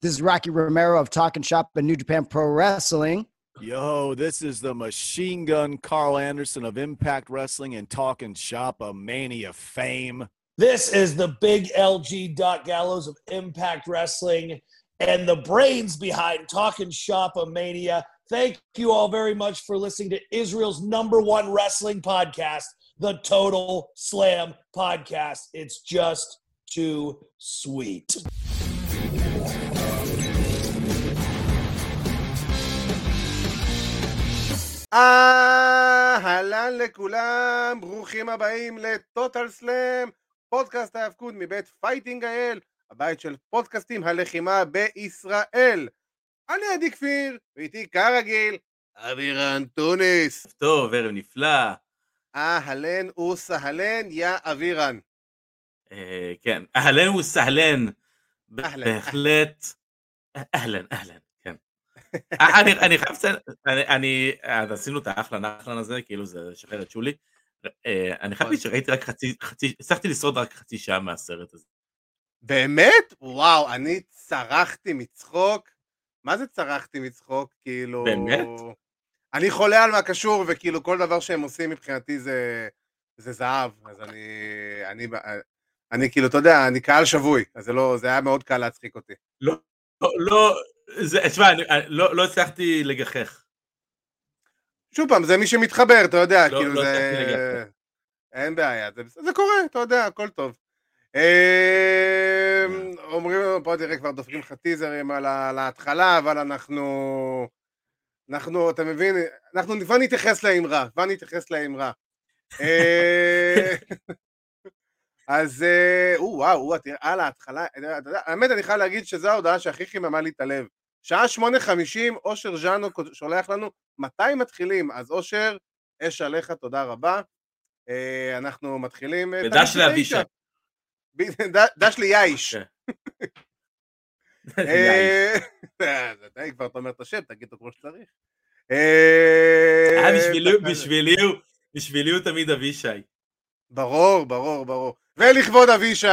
This is Rocky Romero of Talking Shop and New Japan Pro Wrestling. Yo, this is the machine gun Carl Anderson of Impact Wrestling and Talking Shop of Mania fame. This is the big LG Doc Gallows of Impact Wrestling and the brains behind Talking Shop of Mania. Thank you all very much for listening to Israel's number one wrestling podcast, the Total Slam Podcast. It's just too sweet. אהלן לכולם, ברוכים הבאים לטוטל סלאם, פודקאסט ההאבקות מבית פייטינג האל, הבית של פודקאסטים הלחימה בישראל. אני עדי כפיר, ואיתי כרגיל, אבירן טוניס. טוב, ערב נפלא. אהלן וסהלן, יא אבירן. אה, כן, אהלן וסהלן. אהלן. בהחלט. אהלן, אהלן, אני אני חייב לציין, אני- אני, אז עשינו את האחלן האחלן הזה, כאילו זה לשחרר את שולי. אה, אני חייב להגיד שראיתי רק חצי, חצי, הצלחתי לשרוד רק חצי שעה מהסרט הזה. באמת? וואו, אני צרחתי מצחוק. מה זה צרחתי מצחוק? כאילו... באמת? אני חולה על מה קשור, וכאילו כל דבר שהם עושים מבחינתי זה, זה זהב. אז אני, אני, אני כאילו, אתה יודע, אני קהל שבוי, אז זה לא, זה היה מאוד קל להצחיק אותי. לא, לא, זה, תשמע, אני לא לא הצלחתי לגחך. שוב פעם, זה מי שמתחבר, אתה יודע, לא- כאילו לא זה... אין בעיה, זה, זה קורה, אתה יודע, הכל טוב. אה, אומרים לנו, פה תראה, כבר דופקים לך טיזרים על ההתחלה, אבל אנחנו... אנחנו, אתה מבין, אנחנו כבר נתייחס לאמרה, כבר נתייחס לאמרה. אז, אה, או, וואו, וואו, תראה, על ההתחלה, האמת, אני חייב להגיד שזו ההודעה שהכי חיממה לי את הלב. שעה שמונה חמישים, אושר ז'אנו שולח לנו, מתי מתחילים? אז אושר, אש עליך, תודה רבה. אה, אנחנו מתחילים... אה, ודש לאבישי. דש ליאיש. די, כבר אתה אומר את השם, תגיד אותו כמו שצריך. בשבילי הוא תמיד אבישי. ברור, ברור, ברור. ולכבוד אבישי,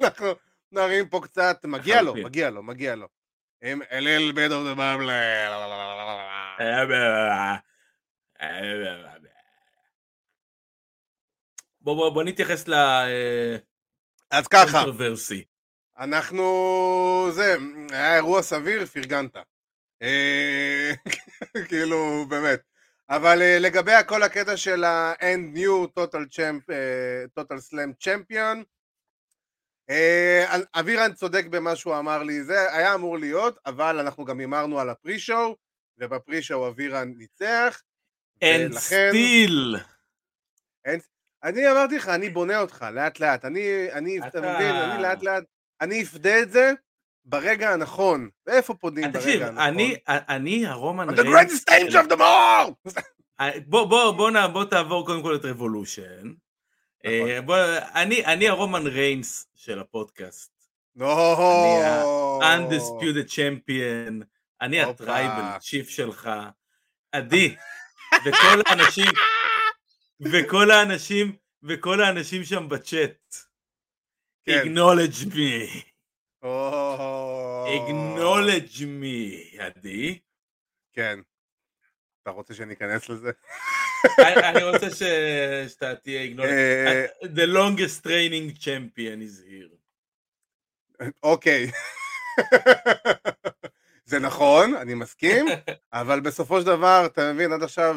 אנחנו נרים פה קצת, מגיע לו. מגיע לו, מגיע לו. עם אליל בדו דבם ל... בוא בוא בוא נתייחס אז ככה. אנחנו... זה, היה אירוע סביר, פרגנת. אה, כאילו, באמת. אבל אה, לגבי כל הקטע של ה-End New Total Champ, אה, Total Slam Champion, אה, אבירן צודק במה שהוא אמר לי, זה היה אמור להיות, אבל אנחנו גם הימרנו על הפרי-שואו, ובפרי-שואו אבירן ניצח. אין ולכן- סטיל. אני אמרתי לך, אני בונה אותך, לאט לאט. אני, אני, אתה אתה- מבין, אני לאט לאט, אני אפדה את זה ברגע הנכון. ואיפה פודים ברגע תקשיב, הנכון? אני אני הרומן On the ריינס. greatest stage of them all! בוא בוא בוא נע- בוא תעבור קודם כל את Revolution. נכון. אה, בוא, אני אני הרומן ריינס של הפודקאסט. נו! אני ה-undisputed champion, אני. ה Tribal Chief שלך, עדי, וכל האנשים, וכל האנשים, וכל האנשים שם בצ'אט, כן. acknowledge me. Acknowledge me, עדי. כן. אתה רוצה שאני אכנס לזה? אני רוצה ש- שאתה תהיה acknowledge, אה, the longest training champion is here. אוקיי. זה נכון, אני מסכים, אבל בסופו של דבר, אתה מבין, עד עכשיו,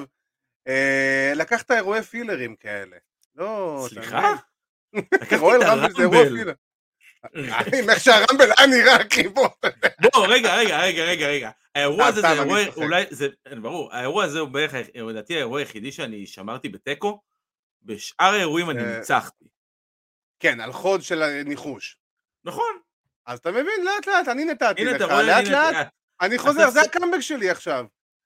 אה, לקחת אירועי פילרים כאלה. לא, סליחה? לקחתי את הרמבל. איך שהרמבל היה נראה, אחי, בוא. בוא, רגע, רגע, רגע, רגע, רגע. האירוע הזה זה אירוע. אולי, זה, ברור, האירוע הזה הוא בערך, לדעתי האירוע היחידי שאני שמרתי בתיקו, בשאר האירועים אני אה, ניצחתי. כן, על חוד של ניחוש. נכון. אז אתה מבין, לאט לאט, אני נתתי לך, לאט לאט, אני חוזר, זה הקאמבק שלי עכשיו.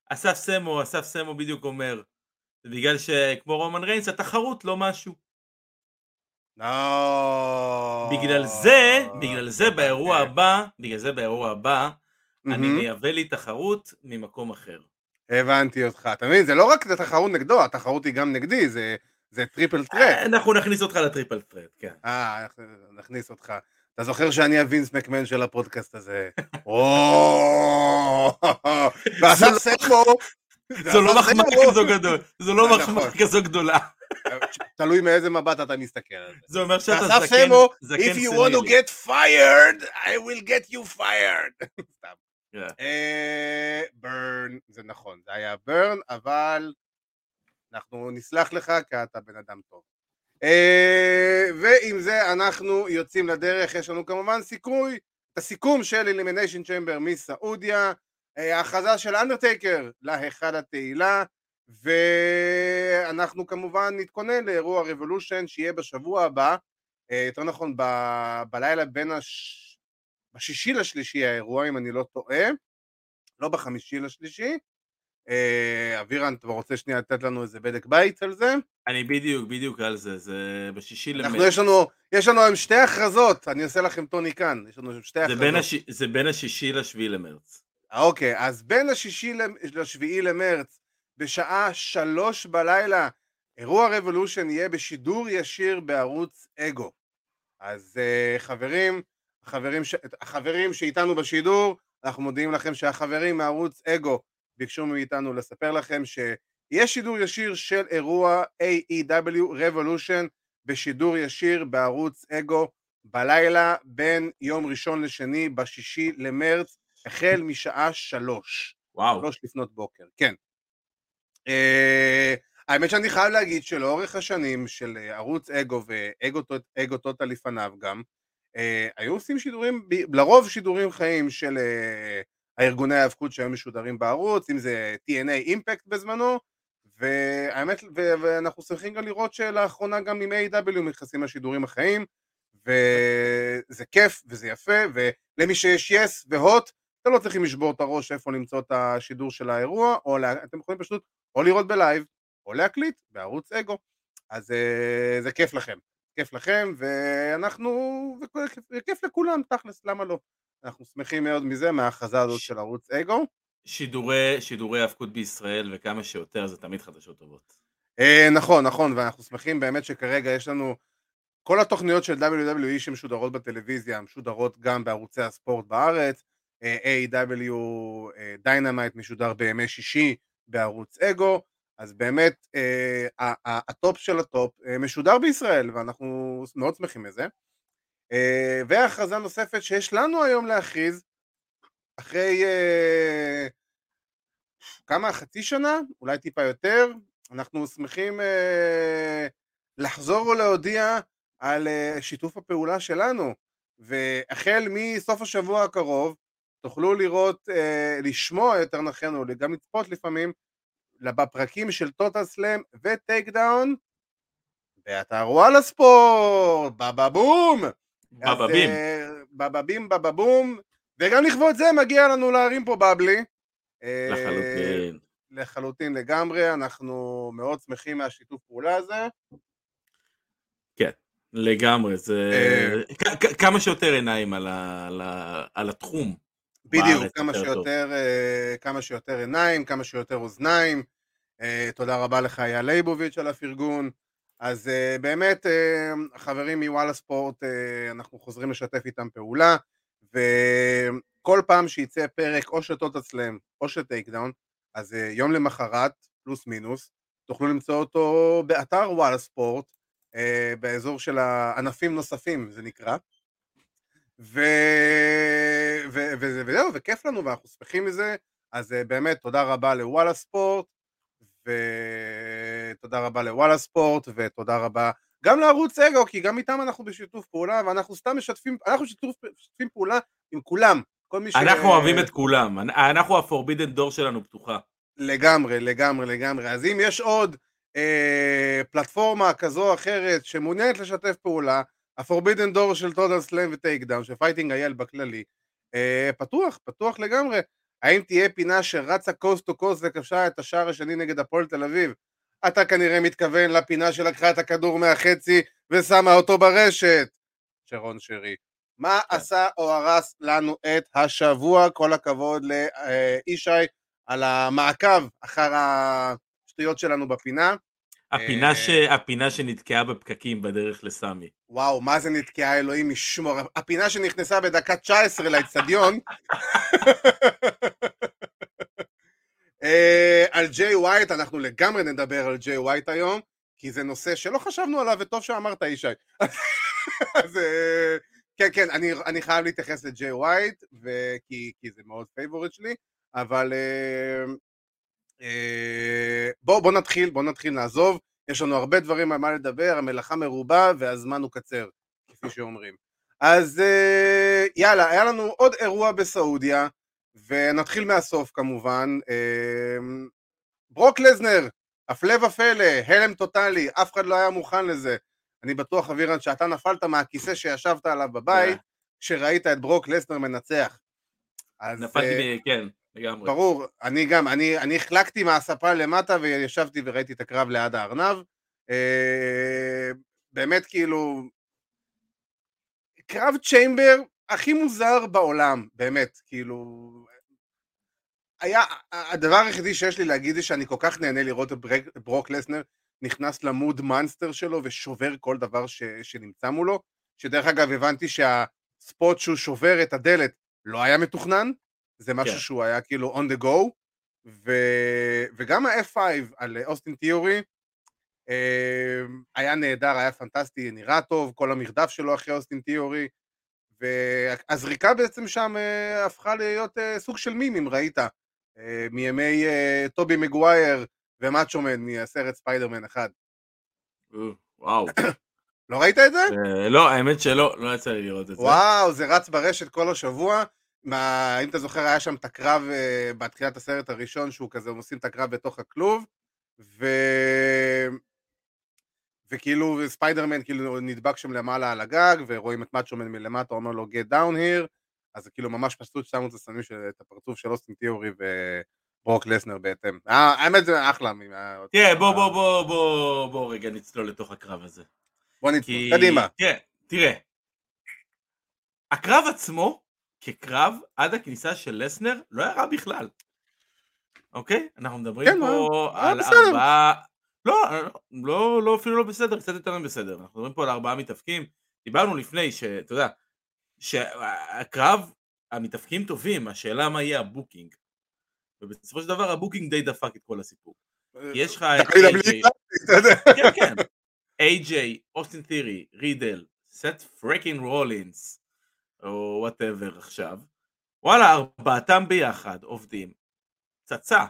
אסף סמו, אסף סמו בדיוק אומר, בגלל שכמו רומן ריינס, התחרות לא משהו. לא. בגלל זה, בגלל זה באירוע הבא, בגלל זה באירוע הבא, אני. מייבא לי תחרות ממקום אחר. הבנתי אותך. אתה מבין, זה לא רק התחרות נגדו, התחרות היא גם נגדי, זה זה triple threat. אה, אנחנו נכניס אותך ל triple threat, כן. אה, נכניס אותך. אתה זוכר שאני הווינס מקמן של הפודקאסט הזה? או, סמו, זו לא מחמאה סמו- כזו גדול, זו לא נכון. מחמאה כזו גדולה. תלוי מאיזה מבט אתה מסתכל על זה. זה אומר שאתה ואסף זקן, סמו, זקן If you want to get fired, I will get you fired. סתם. כן. אה, ברן, זה נכון, זה היה ברן, אבל אנחנו נסלח לך כי אתה בן אדם טוב. אה, ועם זה אנחנו יוצאים לדרך, יש לנו כמובן סיכוי, את הסיכום של Elimination Chamber מסעודיה, אה, ההכרזה של אנדרטייקר להיכל התהילה, ואנחנו כמובן נתכונן לאירוע Revolution שיהיה בשבוע הבא, אה, יותר נכון ב- בלילה בין הש... בשישי לשלישי האירוע, אם אני לא טועה, לא בחמישי לשלישי. אה, אבירן, אתה רוצה שנייה לתת לנו איזה בדק בית על זה? אני בדיוק, בדיוק על זה, זה בשישי אנחנו, למרץ. יש לנו, יש לנו היום שתי הכרזות, אני עושה לכם טוני כאן, יש לנו שתי הכרזות. זה בין השישי לשביעי למרץ. אה, אוקיי, אז בין השישי לשביעי למרץ, בשעה שלוש בלילה, אירוע רבולושן יהיה בשידור ישיר בערוץ אגו. אז uh, חברים, החברים, ש... החברים שאיתנו בשידור, אנחנו מודיעים לכם שהחברים מערוץ אגו ביקשו מאיתנו לספר לכם שיש שידור ישיר של אירוע AEW Revolution בשידור ישיר בערוץ אגו בלילה בין יום ראשון לשני בשישי למרץ החל משעה שלוש, וואו. שלוש לפנות בוקר, כן. Uh, האמת שאני חייב להגיד שלאורך השנים של אה, ערוץ אגו ואגו טוט- אגו טוטל לפניו גם, אה, היו עושים שידורים, לרוב שידורים חיים של אה, הארגוני ההאבקות שהיו משודרים בערוץ, אם זה TNA Impact בזמנו, והאמת, ו- ואנחנו שמחים גם לראות שלאחרונה גם עם AEW נכנסים לשידורים החיים, וזה כיף וזה יפה, ולמי שיש יס והוט, אתם לא צריכים לשבור את הראש איפה למצוא את השידור של האירוע, או לה, אתם יכולים פשוט או לראות ב live, או להקליט בערוץ אגו. אז אה, זה כיף לכם. כיף לכם, ואנחנו, וכיף, לכולם, תכלס, למה לא? אנחנו שמחים מאוד מזה, מההכרזה הזאת של ערוץ אגו. שידורי, שידורי האבקות בישראל וכמה שיותר זה תמיד חדשות טובות. אה, נכון, נכון, ואנחנו שמחים באמת שכרגע יש לנו כל התוכניות של WWE שמשודרות בטלוויזיה, משודרות גם בערוצי הספורט בארץ, AEW Dynamite משודר בימי שישי בערוץ אגו, אז באמת אה, הטופ של הטופ אה, משודר בישראל, ואנחנו מאוד שמחים מזה. אה, והכרזה נוספת שיש לנו היום להכריז, אחרי אה, כמה, חצי שנה? אולי טיפה יותר, אנחנו שמחים אה, לחזור ולהודיע על אה, שיתוף הפעולה שלנו, והחל מסוף השבוע הקרוב תוכלו לראות, אה, לשמוע יותר נכון, או גם לצפות לפעמים, בפרקים של טוטאל סלאם וטייק דאון, באתר וואלה ספורט, בבא בום! בבבים. אה, בבבים בבבום, וגם לכבוד זה מגיע לנו להרים פה בבלי. אה, לחלוטין. לחלוטין לגמרי, אנחנו מאוד שמחים מהשיתוף פעולה הזה. לגמרי, זה... אה. כמה שיותר עיניים על ה- על התחום. בדיוק, כמה טוב. שיותר, אה, כמה שיותר עיניים, כמה שיותר אוזניים. אה, תודה רבה לך אייל ליבוביץ' על הפרגון. אז אה, באמת, החברים מוואלה ספורט, אנחנו חוזרים לשתף איתם פעולה, וכל פעם שיצא פרק או של טוטאל סלאם או של טייק דאון, אז יום למחרת, פלוס מינוס, תוכלו למצוא אותו באתר וואלה ספורט, באזור של הענפים נוספים, זה נקרא. ו... ו... ו... וזהו, וכיף לנו ואנחנו שמחים מזה, אז אה, באמת תודה רבה לוואלה ספורט, ותודה רבה לוואלה ספורט, ותודה רבה גם לערוץ אגו, כי גם איתם אנחנו בשיתוף פעולה, ואנחנו סתם משתפים, אנחנו שיתוף, משתפים פעולה עם כולם, כל מי ש... אנחנו אוהבים את כולם, אנ- אנחנו הפורבידן דור שלנו פתוחה. לגמרי, לגמרי, לגמרי. אז אם יש עוד אה, פלטפורמה כזו או אחרת שמעוניינת לשתף פעולה, ה forbidden door של טוטאל סלאם וטייק דאון, של פייטינג אייל בכללי, אה, פתוח, פתוח לגמרי. האם תהיה פינה שרצה coast to coast וכבשה את השער השני נגד הפועל תל אביב? אתה כנראה מתכוון לפינה שלקחה את הכדור מהחצי ושמה אותו ברשת. שרון שרי. מה כן. עשה או הרס לנו את השבוע? כל הכבוד לישי על המעקב אחר השטויות שלנו בפינה. הפינה, אה, ש... הפינה שנתקעה בפקקים בדרך לסמי. וואו, מה זה נתקעה, אלוהים ישמור. הפינה שנכנסה בדקה 19 לאצטדיון. אה, על ג'יי ווייט, אנחנו לגמרי נדבר על ג'יי ווייט היום, כי זה נושא שלא חשבנו עליו, וטוב שאמרת, ישי. אז אה, כן, כן, אני, אני חייב להתייחס לג'יי ווייט, כי, כי זה מאוד favorite שלי, אבל בואו בוא נתחיל, בואו נתחיל, נעזוב. יש לנו הרבה דברים על מה לדבר, המלאכה מרובה והזמן הוא קצר, כפי שאומרים. אז אה, יאללה, היה לנו עוד אירוע בסעודיה, ונתחיל מהסוף כמובן. אה, ברוק לזנר, הפלא ופלא, הלם טוטאלי, אף אחד לא היה מוכן לזה. אני בטוח, אבירן, שאתה נפלת מהכיסא שישבת עליו בבית, כשראית את ברוק לזנר מנצח. אז, אה, נפלתי, ב... כן, לגמרי. ברור, אני גם, אני, אני החלקתי מהספה למטה וישבתי וראיתי את הקרב ליד הארנב. אה, באמת כאילו, קרב צ'יימבר הכי מוזר בעולם, באמת, כאילו... היה, הדבר היחידי שיש לי להגיד זה שאני כל כך נהנה לראות את ברק, ברוק לסנר נכנס למוד מאנסטר שלו ושובר כל דבר ש, שנמצא מולו, שדרך אגב הבנתי שהספוט שהוא שובר את הדלת לא היה מתוכנן, זה משהו כן. שהוא היה כאילו on the go, ו... וגם ה-F5 על אוסטין תיאורי אה, היה נהדר, היה פנטסטי, נראה טוב, כל המרדף שלו אחרי אוסטין תיאורי, והזריקה בעצם שם אה, הפכה להיות אה, סוג של מים, אם ראית, אה, מימי אה, טובי מגווייר ומאצ'ומן מהסרט ספיידרמן אחד. אה, וואו. לא ראית את זה? אה, לא, האמת שלא, לא יצא לי לראות את זה. וואו, זה רץ ברשת כל השבוע. מה, אם אתה זוכר, היה שם את הקרב uh, בתחילת הסרט הראשון, שהוא כזה, הם עושים את הקרב בתוך הכלוב, ו... וכאילו ספיידרמן כאילו נדבק שם למעלה על הגג, ורואים את מאצ'ומן מלמטה, אומר לו get down here, אז כאילו ממש פשוט שמו את השמים של את הפרצוף של אוסטין תיאורי וברוק לסנר בהתאם. אה, האמת זה אחלה. תראה, בוא, בוא, בוא, בוא, בוא רגע נצלול לתוך הקרב הזה. בוא כי... קדימה. תראה, תראה. הקרב עצמו, כקרב, עד הכניסה של לסנר, לא היה רע בכלל. אוקיי? אנחנו מדברים כן, פה היה על בסדר. ארבעה... לא, לא, לא, אפילו לא בסדר, קצת יותר מבסדר. אנחנו מדברים פה על ארבעה מתאבקים. דיברנו לפני, שאתה יודע, שהקרב, המתאבקים טובים, השאלה מה יהיה ה booking. ובסופו של דבר ה booking די דפק את כל הסיפור. יש לך את AJ. כן, כן. AJ, אוסטין תירי, רידל, סת' freaking רולינס, או whatever עכשיו, וואלה, ארבעתם ביחד עובדים. פצצה.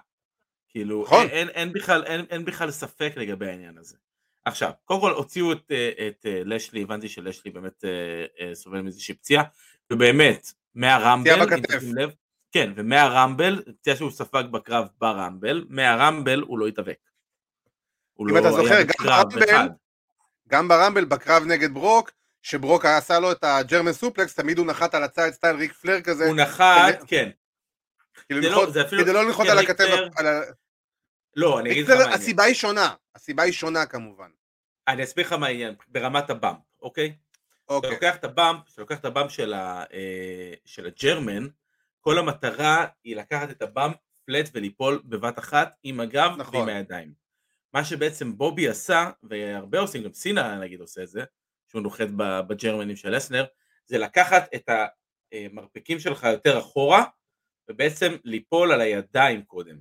כאילו, נכון. אין, אין, אין, בכלל, אין, אין בכלל ספק לגבי העניין הזה. עכשיו, קודם כל הוציאו את, אה, את אה, לאשלי, הבנתי שלאשלי באמת אה, סובל מאיזושהי פציעה, ובאמת, מהרמבל, פציעה בכתף. לב, כן, ומהרמבל, פציעה שהוא ספג בקרב ברמבל, מהרמבל הוא לא התאבק. הוא אם לא אתה זוכר, גם ברמבל. גם ברמבל בקרב נגד ברוק, שברוק עשה לו את ה German suplex, תמיד הוא נחת על הצד style ריק פלר כזה, הוא נחת, כדי- כן. כאילו לא- אפילו- כדי לא לנחות כן, על הכתף, פלר- על ה- לא, אני אגיד לך מה העניין. הסיבה היא שונה, הסיבה היא שונה כמובן, אני אסביר לך מה העניין, ברמת ה bump, אוקיי? אתה אוקיי, לוקח את הבאמפ, אתה לוקח את הבאמפ של ה- אה, של הג'רמן, כל המטרה היא לקחת את הבאמפ פלט וליפול בבת אחת עם הגב נכון. ועם הידיים. מה שבעצם בובי עשה, והרבה עושים, גם סינה נגיד עושה את זה, שהוא נוחת בג'רמנים של לסנר, זה לקחת את המרפקים שלך יותר אחורה, ובעצם ליפול על הידיים קודם.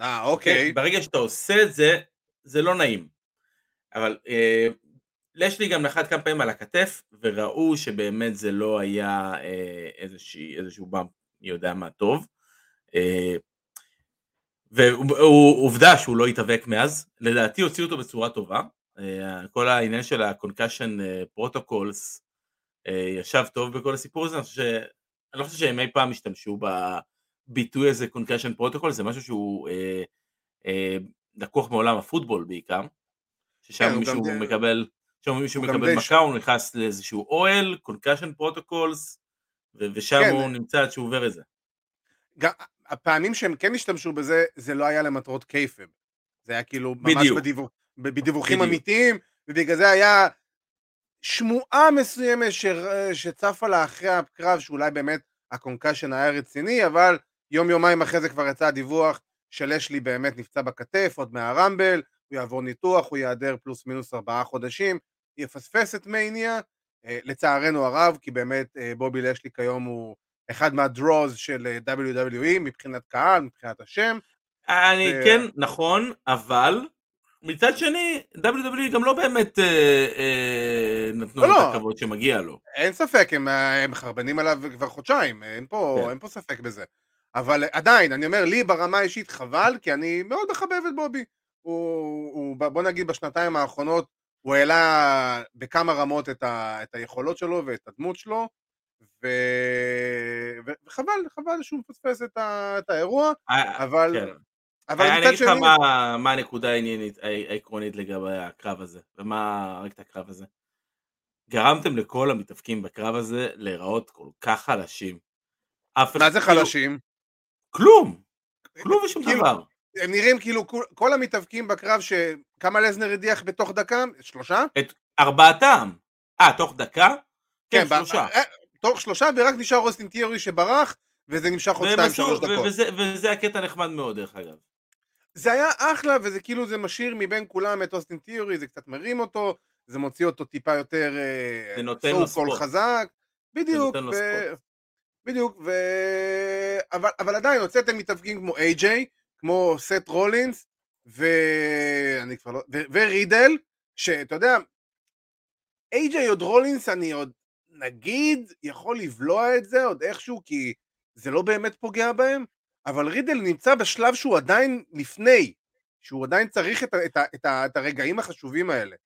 אה, אוקיי? אוקיי, ברגע שאתה עושה את זה, זה לא נעים. אבל אה, לשלי גם נחת כמה פעמים על הכתף, וראו שבאמת זה לא היה אה, איזושהי, איזשהו באמפ, מי יודע מה טוב. אה, ועובדה שהוא לא התאבק מאז, לדעתי הוציאו אותו בצורה טובה. אה, כל העניין של ה-concussion אה, protocols אה, ישב טוב בכל הסיפור הזה, אני חושב ש... אני לא חושב שהם אי פעם השתמשו בביטוי הזה concussion protocol, זה משהו שהוא אה, אה, לקוח מעולם הפוטבול בעיקר, ששם כן, מישהו גם מקבל, שם מישהו מקבל מכה, הוא נכנס לאיזשהו אוהל, concussion protocols, ו- ושם כן. הוא נמצא עד שהוא עובר את זה. גם הפעמים שהם כן השתמשו בזה, זה לא היה למטרות קייפב, זה היה כאילו ממש בדיוק. בדיווח- בדיווחים בדיוק. אמיתיים, ובגלל זה היה שמועה מסוימת ש... שצפה לה אחרי הקרב, שאולי באמת ה concussion היה רציני, אבל יום יומיים אחרי זה כבר יצא הדיווח שלאשלי באמת נפצע בכתף, עוד מהרמבל, הוא יעבור ניתוח, הוא ייעדר פלוס מינוס ארבעה חודשים, יפספס את מניה, אה, לצערנו הרב, כי באמת אה, בובי לאשלי כיום הוא אחד מה draws של אה, WWE מבחינת קהל, מבחינת השם. אני ו- כן, נכון, אבל מצד שני, WWE גם לא באמת אה, אה, נתנו לא, לו את לא. הכבוד שמגיע לו. אין ספק, הם, אה, הם מחרבנים עליו כבר חודשיים, אין פה, כן. אין פה ספק בזה. אבל עדיין, אני אומר, לי ברמה האישית חבל, כי אני מאוד מחבב את בובי. הוא, הוא, בוא נגיד, בשנתיים האחרונות, הוא העלה בכמה רמות את, ה, את היכולות שלו ואת הדמות שלו, ו, וחבל, חבל שהוא מפספס את, ה, את האירוע, אבל, כן. אבל אני אגיד לך מה, הנקודה העניינית, העקרונית לגבי הקרב הזה, ומה רק את הקרב הזה. גרמתם לכל המתאבקים בקרב הזה להיראות כל כך חלשים. מה זה כאילו, חלשים? כלום, כלום ושום כאילו, דבר. הם נראים כאילו כל- המתאבקים בקרב שכמה לזנר הדיח בתוך דקה? שלושה? ארבעתם. אה, תוך דקה? כן, ב- שלושה. אה, תוך שלושה ורק נשאר אוסטין תיאורי שברח וזה נמשך עוד והם שתיים עשו- שלוש ו- דקות. וזה- וזה הקטע נחמד מאוד דרך אגב. זה היה אחלה וזה כאילו זה משאיר מבין כולם את אוסטין תיאורי זה קצת מרים אותו זה מוציא אותו טיפה יותר זה נותן לו ספוט. חזק בדיוק ו... בדיוק ו... אבל, אבל עדיין הוצאתם מתאבקים כמו איי-ג'יי כמו סט רולינס ואני כבר לא ו... ורידל שאתה יודע איי-ג'יי עוד רולינס אני עוד נגיד יכול לבלוע את זה עוד איכשהו כי זה לא באמת פוגע בהם אבל רידל נמצא בשלב שהוא עדיין לפני, שהוא עדיין צריך את, את, את, את הרגעים החשובים האלה.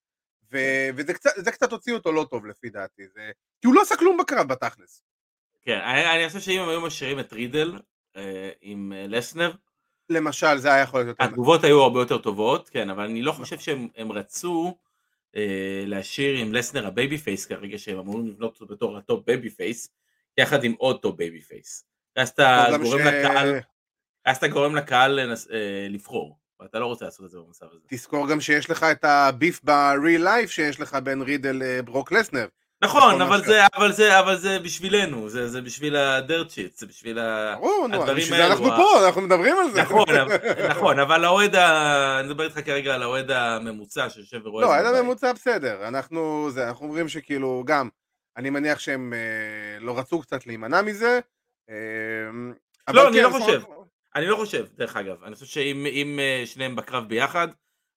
ו, וזה קצת, קצת הוציא אותו לא טוב לפי דעתי, זה, כי הוא לא עשה כלום בקרב בתכלס. כן, אני אני חושב שאם הם היו משאירים את רידל אה, עם אה, לסנר, למשל, זה היה יכול להיות יותר נכון. התגובות היו הרבה יותר טובות, כן, אבל אני לא חושב שהם הם רצו אה, להשאיר עם לסנר ה babyface כרגע, שהם אמורים לבנות אותו בתור ה top babyface, יחד עם עוד top babyface. ואז אתה גורם לקהל, אז אתה גורם לקהל אה, לבחור, ואתה לא רוצה לעשות את זה במצב הזה. תזכור גם שיש לך את הביף ב-real life שיש לך בין רידל לברוק לסנר. נכון, אבל זה, אבל זה, אבל זה בשבילנו, זה, זה בשביל הדירט שיט, זה בשביל ה... ברור, הדברים בשביל זה האלו, אנחנו פה, אנחנו מדברים על זה. נכון, נכון, אבל האוהד, ה- אני מדבר איתך כרגע על האוהד הממוצע שיושב ורואה לא, בבית. הממוצע בסדר, אנחנו, זה, אנחנו אומרים שכאילו, גם, אני מניח שהם אה, לא רצו קצת להימנע מזה. אבל לא, אני כן, לא חושב. אני לא חושב, דרך אגב, אני חושב שאם אם, אה, שניהם בקרב ביחד,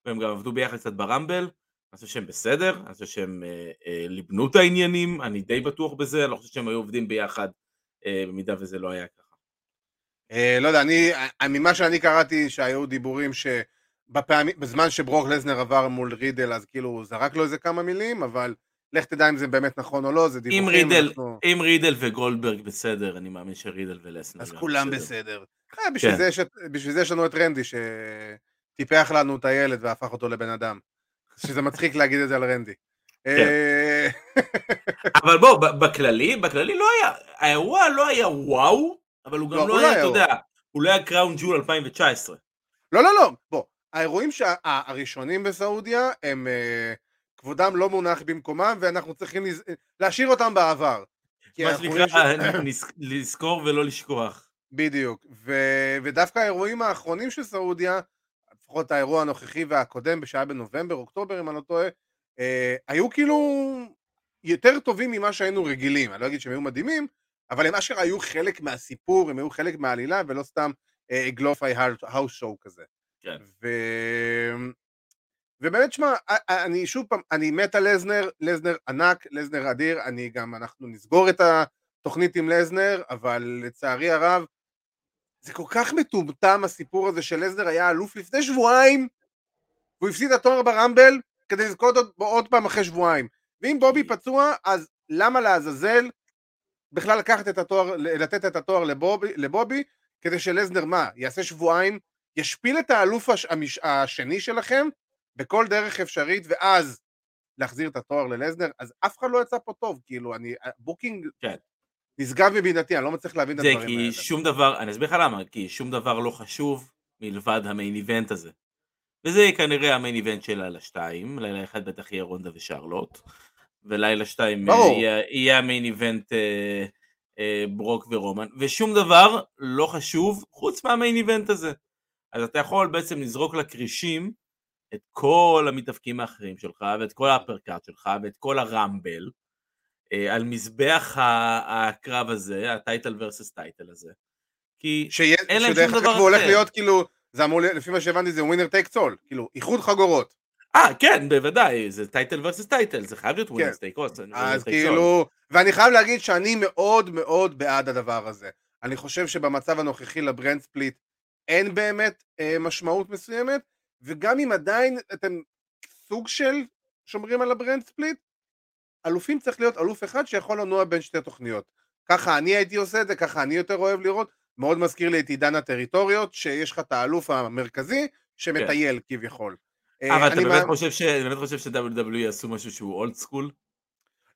והם גם עבדו ביחד קצת ברמבל, אני חושב שהם בסדר, אני חושב שהם אה, אה, ליבנו את העניינים, אני די בטוח בזה, אני לא חושב שהם היו עובדים ביחד, במידה וזה לא היה ככה. לא יודע, אני, ממה שאני קראתי שהיו דיבורים שבפעמים, בזמן שברוק לזנר עבר מול רידל, אז כאילו הוא זרק לו איזה כמה מילים, אבל לך תדע אם זה באמת נכון או לא, זה אם דיווחים. רידל, אנחנו- אם רידל וגולדברג בסדר, אני מאמין שרידל ולסנר אז כולם בסדר. אה, בשביל כן. זה יש את- בשביל זה יש לנו את רנדי, שטיפח לנו את הילד והפך אותו לבן אדם. שזה מצחיק להגיד את זה על רנדי. כן. אה, אבל בוא, בכללי, בכללי לא היה, האירוע לא היה וואו, אבל הוא גם לא, לא, הוא לא היה, אתה יודע, הוא לא היה קראון ג'ול 2019. לא, לא, לא, בוא, האירועים הראשונים בסעודיה הם אה, כבודם לא מונח במקומם ואנחנו צריכים לז- להשאיר אותם בעבר. מה שנקרא, ש- לזכור ולא לשכוח. בדיוק, ו- ודווקא האירועים האחרונים של סעודיה, לפחות האירוע הנוכחי והקודם שהיה בנובמבר, אוקטובר אם אני לא טועה, אה, היו כאילו יותר טובים ממה שהיינו רגילים, אני לא אגיד שהם היו מדהימים, אבל הם אשכרה היו חלק מהסיפור, הם היו חלק מהעלילה ולא סתם אה, גלופיי האוס שואו כזה. כן. ו... ובאמת, שמע, אני שוב פעם, אני מת על לזנר, לזנר ענק, לזנר אדיר, אני גם, אנחנו נסגור את התוכנית עם לזנר, אבל לצערי הרב, זה כל כך מטומטם הסיפור הזה שלזנר היה אלוף לפני שבועיים, והוא הפסיד את התואר ברמבל כדי לזכות עוד, עוד פעם אחרי שבועיים. ואם בובי פצוע, אז למה לעזאזל בכלל לקחת את התואר, לתת את התואר לבובי, לבובי כדי שלסנר מה, יעשה שבועיים, ישפיל את האלוף הש, המש, השני שלכם בכל דרך אפשרית, ואז להחזיר את התואר ללסנר, אז אף אחד לא יצא פה טוב, כאילו, אני, booking כן. נשגב מבינתי, אני לא מצליח להבין את זה הדברים כי האלה. שום דבר, אני אסביר לך למה, כי שום דבר לא חשוב מלבד ה main event הזה. וזה כנראה ה main event של לילה 2, לילה אחד בטח יהיה רונדה ושרלוט, ולילה 2 ברור. יהיה, יהיה ה main event אה, אה, ברוק ורומן, ושום דבר לא חשוב חוץ מה main event הזה. אז אתה יכול בעצם לזרוק לכרישים את כל המתאבקים האחרים שלך, ואת כל ה uppercut שלך, ואת כל ה Rumble, אה, על מזבח הקרב הזה, ה title versus title הזה. כי שיהיה- אין להם שום דבר הוא הולך אחר. להיות כאילו, זה אמור, לפי מה שהבנתי זה winner takes all, כאילו איחוד חגורות. אה, כן, בוודאי, זה title versus title, זה חייב להיות. winner takes אז כאילו, ואני חייב להגיד שאני מאוד מאוד בעד הדבר הזה. אני חושב שבמצב הנוכחי ל brand split אין באמת אה, משמעות מסוימת, וגם אם עדיין אתם סוג של שומרים על ה brand split, אלופים צריך להיות אלוף אחד שיכול לנוע בין שתי תוכניות. ככה אני הייתי עושה את זה, ככה אני יותר אוהב לראות. מאוד מזכיר לי את עידן הטריטוריות, שיש לך את האלוף המרכזי שמטייל כביכול. אה, כן. אבל אתה באמת מאמין- חושב ש- באמת חושב ש-WWE יעשו משהו שהוא old school?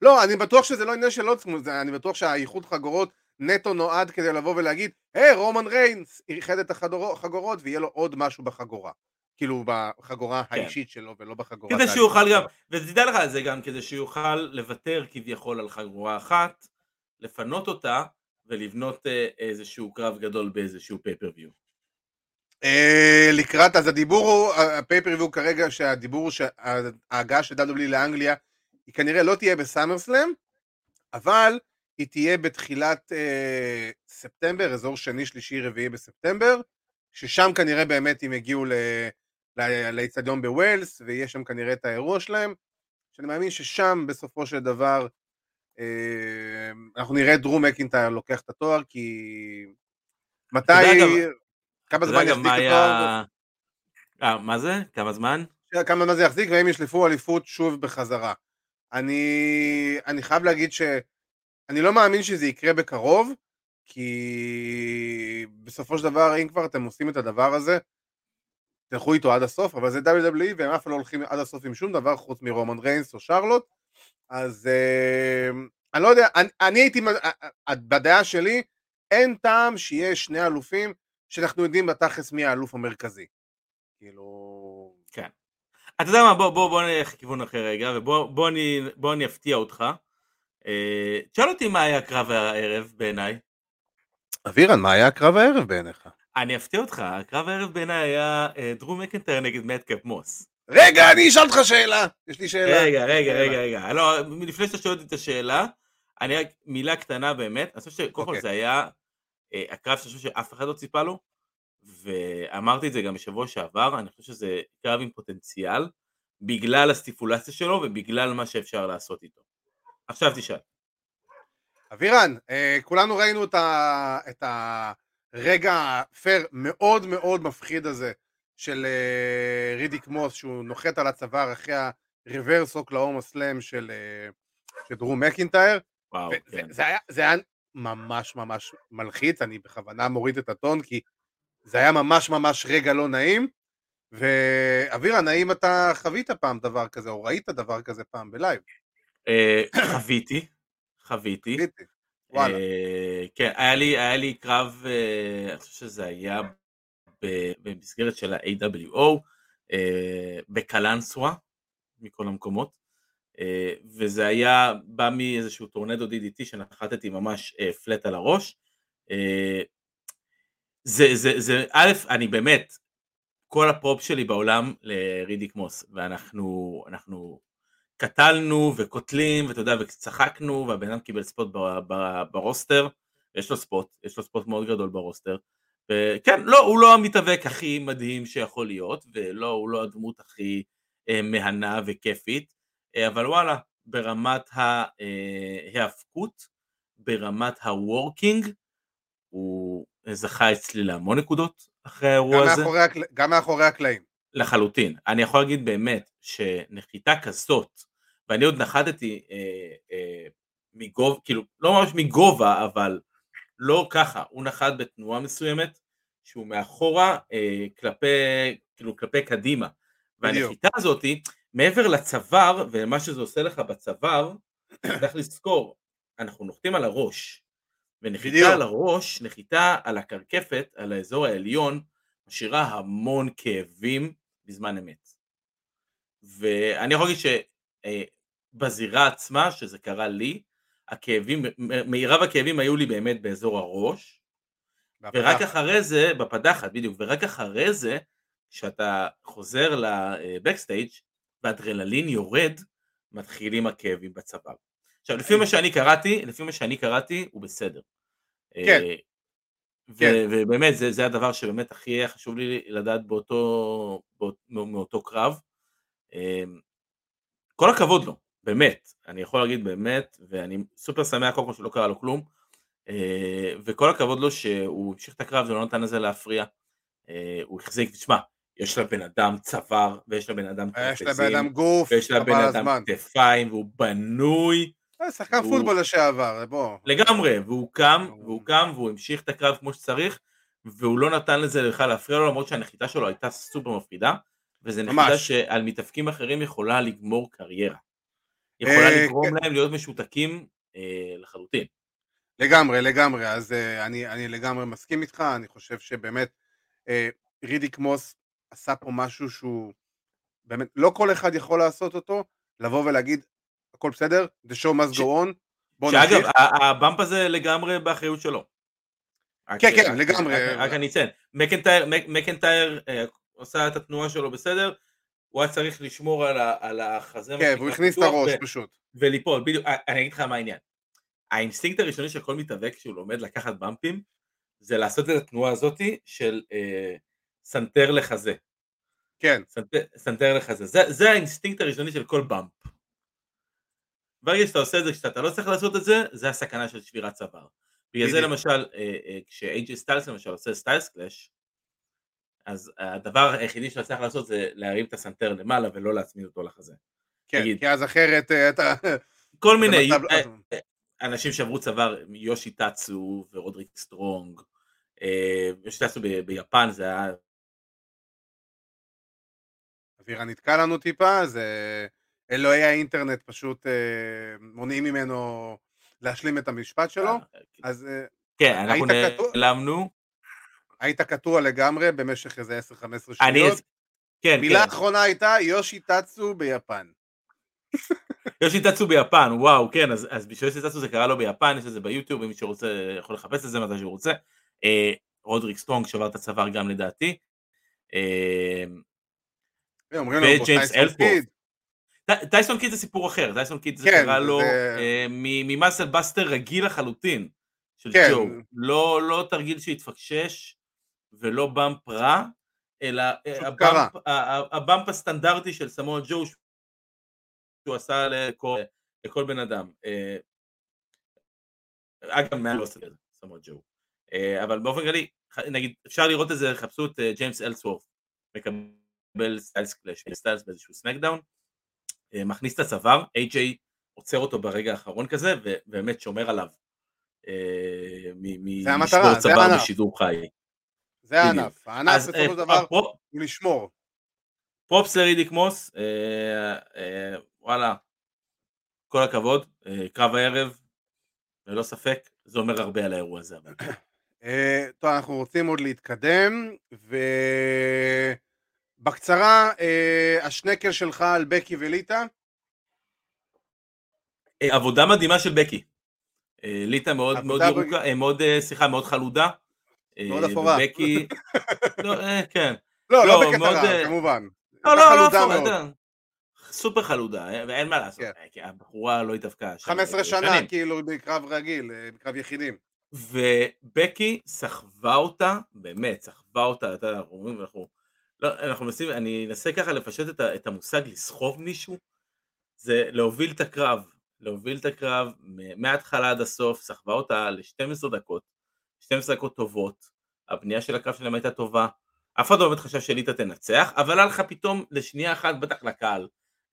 לא, אני בטוח שזה לא עניין של old school, אני בטוח שהאיחוד חגורות נטו נועד כדי לבוא ולהגיד, היי, רומן ריינס איחד את החגורות ויהיה לו עוד משהו בחגורה. כאילו בחגורה כן. האישית שלו ולא בחגורה... כדי שהוא יוכל גם, ותדע לך זה גם, כדי שהוא יוכל לוותר כביכול על חגורה אחת, לפנות אותה ולבנות אה, איזשהו קרב גדול באיזשהו pay-per-view. אה, לקראת, אז הדיבור הוא, הפייפריוויו כרגע, שהדיבור הוא שההגעה של WWE לאנגליה היא כנראה לא תהיה בסאמרסלאם, אבל היא תהיה בתחילת אה, ספטמבר, אזור שני, שלישי, רביעי בספטמבר, ששם כנראה באמת הם יגיעו ל- לאיצטדיון בווילס, ויש שם כנראה את האירוע שלהם, שאני מאמין ששם בסופו של דבר אה, אנחנו נראה את דרום מקינטייר לוקח את התואר, כי מתי, כמה זמן יחזיק את התואר. אה, מה זה? כמה זמן? כמה זמן זה יחזיק, והאם ישלפו אליפות שוב בחזרה. אני, אני חייב להגיד שאני לא מאמין שזה יקרה בקרוב, כי בסופו של דבר, אם כבר אתם עושים את הדבר הזה, תלכו איתו עד הסוף, אבל זה WWE, והם אף פעם לא הולכים עד הסוף עם שום דבר חוץ מרומן ריינס או שרלוט, אז אה, אני לא יודע, אני, אני הייתי, אה, אה, בדעה שלי, אין טעם שיהיה שני אלופים שאנחנו יודעים בתכלס מי האלוף המרכזי. כאילו... אתה יודע מה, בוא, בוא, בוא נלך לכיוון אחר רגע, ובוא בוא אני, בוא אני אפתיע אותך. אה, תשאל אותי מה היה קרב הערב בעיניי. אבירן, מה היה הקרב הערב בעיניך? אני אפתיע אותך, הקרב הערב בעיניי היה אה, דרום מקנטייר נגד מדקאפ מוס. רגע, אני אשאל אותך שאלה. יש לי שאלה. רגע, רגע. רגע, רגע. לא, לפני שאתה שואל את השאלה, אני רק מילה קטנה באמת, אני חושב שקודם כל אוקיי. זה היה אה, הקרב שאני חושב שאף אחד לא ציפה לו, ואמרתי את זה גם בשבוע שעבר, אני חושב שזה קרב עם פוטנציאל, בגלל הסטיפולציה שלו ובגלל מה שאפשר לעשות איתו. עכשיו תשאל. אבירן, אה, כולנו ראינו את, ה, את הרגע הפייר מאוד מאוד מפחיד הזה של אה, רידיק מוס, שהוא נוחת על הצוואר אחרי הריברס אוקלאומה סלאם של, אה, של דרום מקינטייר. וואו, ו- כן. זה, זה, היה, זה היה ממש ממש מלחיץ, אני בכוונה מוריד את הטון, כי זה היה ממש ממש רגע לא נעים. ואבירן, האם אתה חווית פעם דבר כזה, או ראית דבר כזה פעם בלייב? אה, חוויתי, חוויתי. וואלה. אה, כן, היה לי, היה לי קרב, אה, אני חושב שזה היה במסגרת של ה-AWO, אה, בקלנסווה, מכל המקומות, וזה היה, בא מאיזשהו tornado DDT שנחתתי ממש flat על הראש. זה, זה, זה, א', אני באמת, כל הפרופס שלי בעולם לרידיק מוס, ואנחנו, אנחנו קטלנו וקוטלים, ואתה יודע, וצחקנו, והבן אדם קיבל spot ברוסטר, יש לו ספוט, יש לו ספוט מאוד גדול ברוסטר, וכן, לא, הוא לא המתאבק הכי מדהים שיכול להיות, ולא, הוא לא הדמות הכי אה, מהנה וכיפית, אה, אבל וואלה, ברמת ההיאבקות, ברמת הוורקינג, הוא זכה אצלי להמון נקודות אחרי האירוע גם הזה. מאחורי. גם מאחורי הקלעים. לחלוטין. אני יכול להגיד באמת שנחיתה כזאת, ואני עוד נחתתי אה, אה, מגובה, כאילו, לא ממש מגובה, אבל לא ככה, הוא נחת בתנועה מסוימת, שהוא מאחורה אה, כלפי, כאילו, כלפי קדימה. והנחיתה הזאת, מעבר לצוואר, ומה שזה עושה לך בצוואר, צריך לזכור, אנחנו נוחתים על הראש. ונחיתה בדיוק. על הראש, נחיתה על הקרקפת, על האזור העליון, משאירה המון כאבים בזמן אמת. ואני יכול להגיד שבזירה עצמה, שזה קרה לי, הכאבים, מירב הכאבים היו לי באמת באזור הראש, ורק אחרי זה, בפדחת בדיוק, ורק אחרי זה כשאתה חוזר לבקסטייג' והאדרנלין יורד, מתחילים הכאבים בצוואר. עכשיו, לפי מה שאני קראתי, לפי מה שאני קראתי, הוא בסדר. כן. אה, ו- כן. ובאמת, זה, זה הדבר שבאמת הכי היה חשוב לי לדעת באותו, באות, מאותו קרב. אה, כל הכבוד לו, באמת, אני יכול להגיד באמת, ואני סופר שמח קודם כל שלא קרה לו כלום, אה, וכל הכבוד לו שהוא המשיך את הקרב ולא נתן לזה להפריע. אה, הוא החזיק, תשמע, יש לבן אדם צוואר, ויש לבן אדם יש לבן אדם גוף, ויש לבן אדם. כתפיים, והוא בנוי, אה, שחקן הוא- פוטבול לשעבר, בוא. לגמרי, והוא קם, הוא- והוא קם, והוא המשיך את הקרב כמו שצריך, והוא לא נתן לזה בכלל להפריע לו, למרות שהנחיתה שלו הייתה סופר מפחידה, וזו נחיתה. שעל מתאפקים אחרים יכולה לגמור קריירה. יכולה אה, לגרום כן. להם להיות משותקים אה, לחלוטין. לגמרי, לגמרי, אז uh, אני, אני לגמרי מסכים איתך, אני חושב שבאמת uh, רידיק מוס עשה פה משהו שהוא באמת, לא כל אחד יכול לעשות אותו, לבוא ולהגיד, הכל בסדר, the show must go on, בוא שאגב, נמשיך. ה- הבמפ הזה לגמרי באחריות שלו. כן, כן, לגמרי. רק- אני אציין, מקנטייר, מק- מקנטייר עושה את התנועה שלו בסדר, הוא היה צריך לשמור על ה- על החזה. כן, והוא הכניס את הראש ו- פשוט. וליפול, בדיוק, אה, אני אגיד לך מה העניין. האינסטינקט הראשוני של כל מתאבק כשהוא לומד לקחת bumpים, זה לעשות את התנועה הזאתי של אה, סנטר לחזה. כן, סנטר, סנטר לחזה. זה, זה האינסטינקט הראשוני של כל bump. ברגע שאתה עושה את זה, כשאתה לא צריך לעשות את זה, זה הסכנה של שבירת צוואר. בגלל זה. למשל, אה, אה, כשאייג'י סטיילס למשל עושה Styles Clash, אז הדבר היחידי שאתה צריך לעשות זה להרים את הסנטר למעלה ולא להצמיד אותו לחזה. כן, תגיד. כי אז אחרת אה, אתה... כל מיני, במצב- אה, אנשים ששברו צוואר, יושי טאצו ורודריק סטרונג, אה, יושי טאצו ביפן זה היה, אווירה נתקע לנו טיפה, זה... אלוהי האינטרנט פשוט אה, מונעים ממנו להשלים את המשפט שלו, אז אה, כן, אנחנו נעלמנו, היית קטוע לגמרי במשך איזה 10-15 אני, שניות. כן, מילה כן, אחרונה הייתה יושי טאצו ביפן. יושי טאצו ביפן, וואו, כן, אז, אז בשביל יושי טאצו זה קרה לו ביפן, יש את זה ביוטיוב, אם מי שרוצה יכול לחפש את זה מתי שהוא רוצה. אה, רודריק סטרונג שבר את הצוואר גם לדעתי. אה, וג'יימס אלסוורף. טי- טייסון קיד זה סיפור אחר, טייסון קיד זה כן, קרה לו אה, מ muscle buster רגיל לחלוטין של כן. ג'ו, לא, לא תרגיל שהתפקשש ולא bump רע, אלא אה, ה bump, ה bump הסטנדרטי של סמואל ג'ו שהוא עשה לכל, לכל בן אדם. אה, אגב, מעל לא עושה את זה, סמואל ג'ו. אה, אבל באופן כללי, נגיד, אפשר לראות את זה, חפשו את ג'יימס אלסוורף, מקבל Styles Clash, סטיילס באיזשהו סמקדאון, מכניס את הצוואר, איי-ג'יי עוצר אותו ברגע האחרון כזה, ובאמת שומר עליו. זה המטרה, לשבור זה צוואר. בשידור חי. זה. הענף. הענף בסופו של אה, דבר הוא לשמור. props לרידיק מוס, אה, אה, וואלה, כל הכבוד, קרב הערב, ללא ספק, זה אומר הרבה על האירוע הזה. אבל. אה, טוב, אנחנו רוצים עוד להתקדם, ובקצרה, אה, השנקל שלך על בקי וליטא. אה, עבודה מדהימה של בקי. ליטא מאוד מאוד ירוקה, מאוד, סליחה, מאוד חלודה. אה, מאוד אפורה. ובקי, לא, אה, כן. לא, לא, לא בקטרה, אה, כמובן. לא, לא, לא, אפורה, סופר חלודה, ואין מה לעשות, כן. כי הבחורה לא התאבקה. שם 15 שנים. שנה, כאילו, בקרב רגיל, בקרב יחידים. ובקי סחבה אותה, באמת, סחבה אותה, אתה יודע, אנחנו אומרים, אנחנו, לא, אנחנו מנסים, אני אנסה ככה לפשט את, את המושג לסחוב מישהו, זה להוביל את הקרב, להוביל את הקרב מההתחלה עד הסוף, סחבה אותה ל-12 דקות, 12 דקות טובות, הבנייה של הקרב שלהם הייתה טובה, אף אחד לא באמת חשב שליטה תנצח, אבל היה לך פתאום לשנייה אחת, בטח לקהל,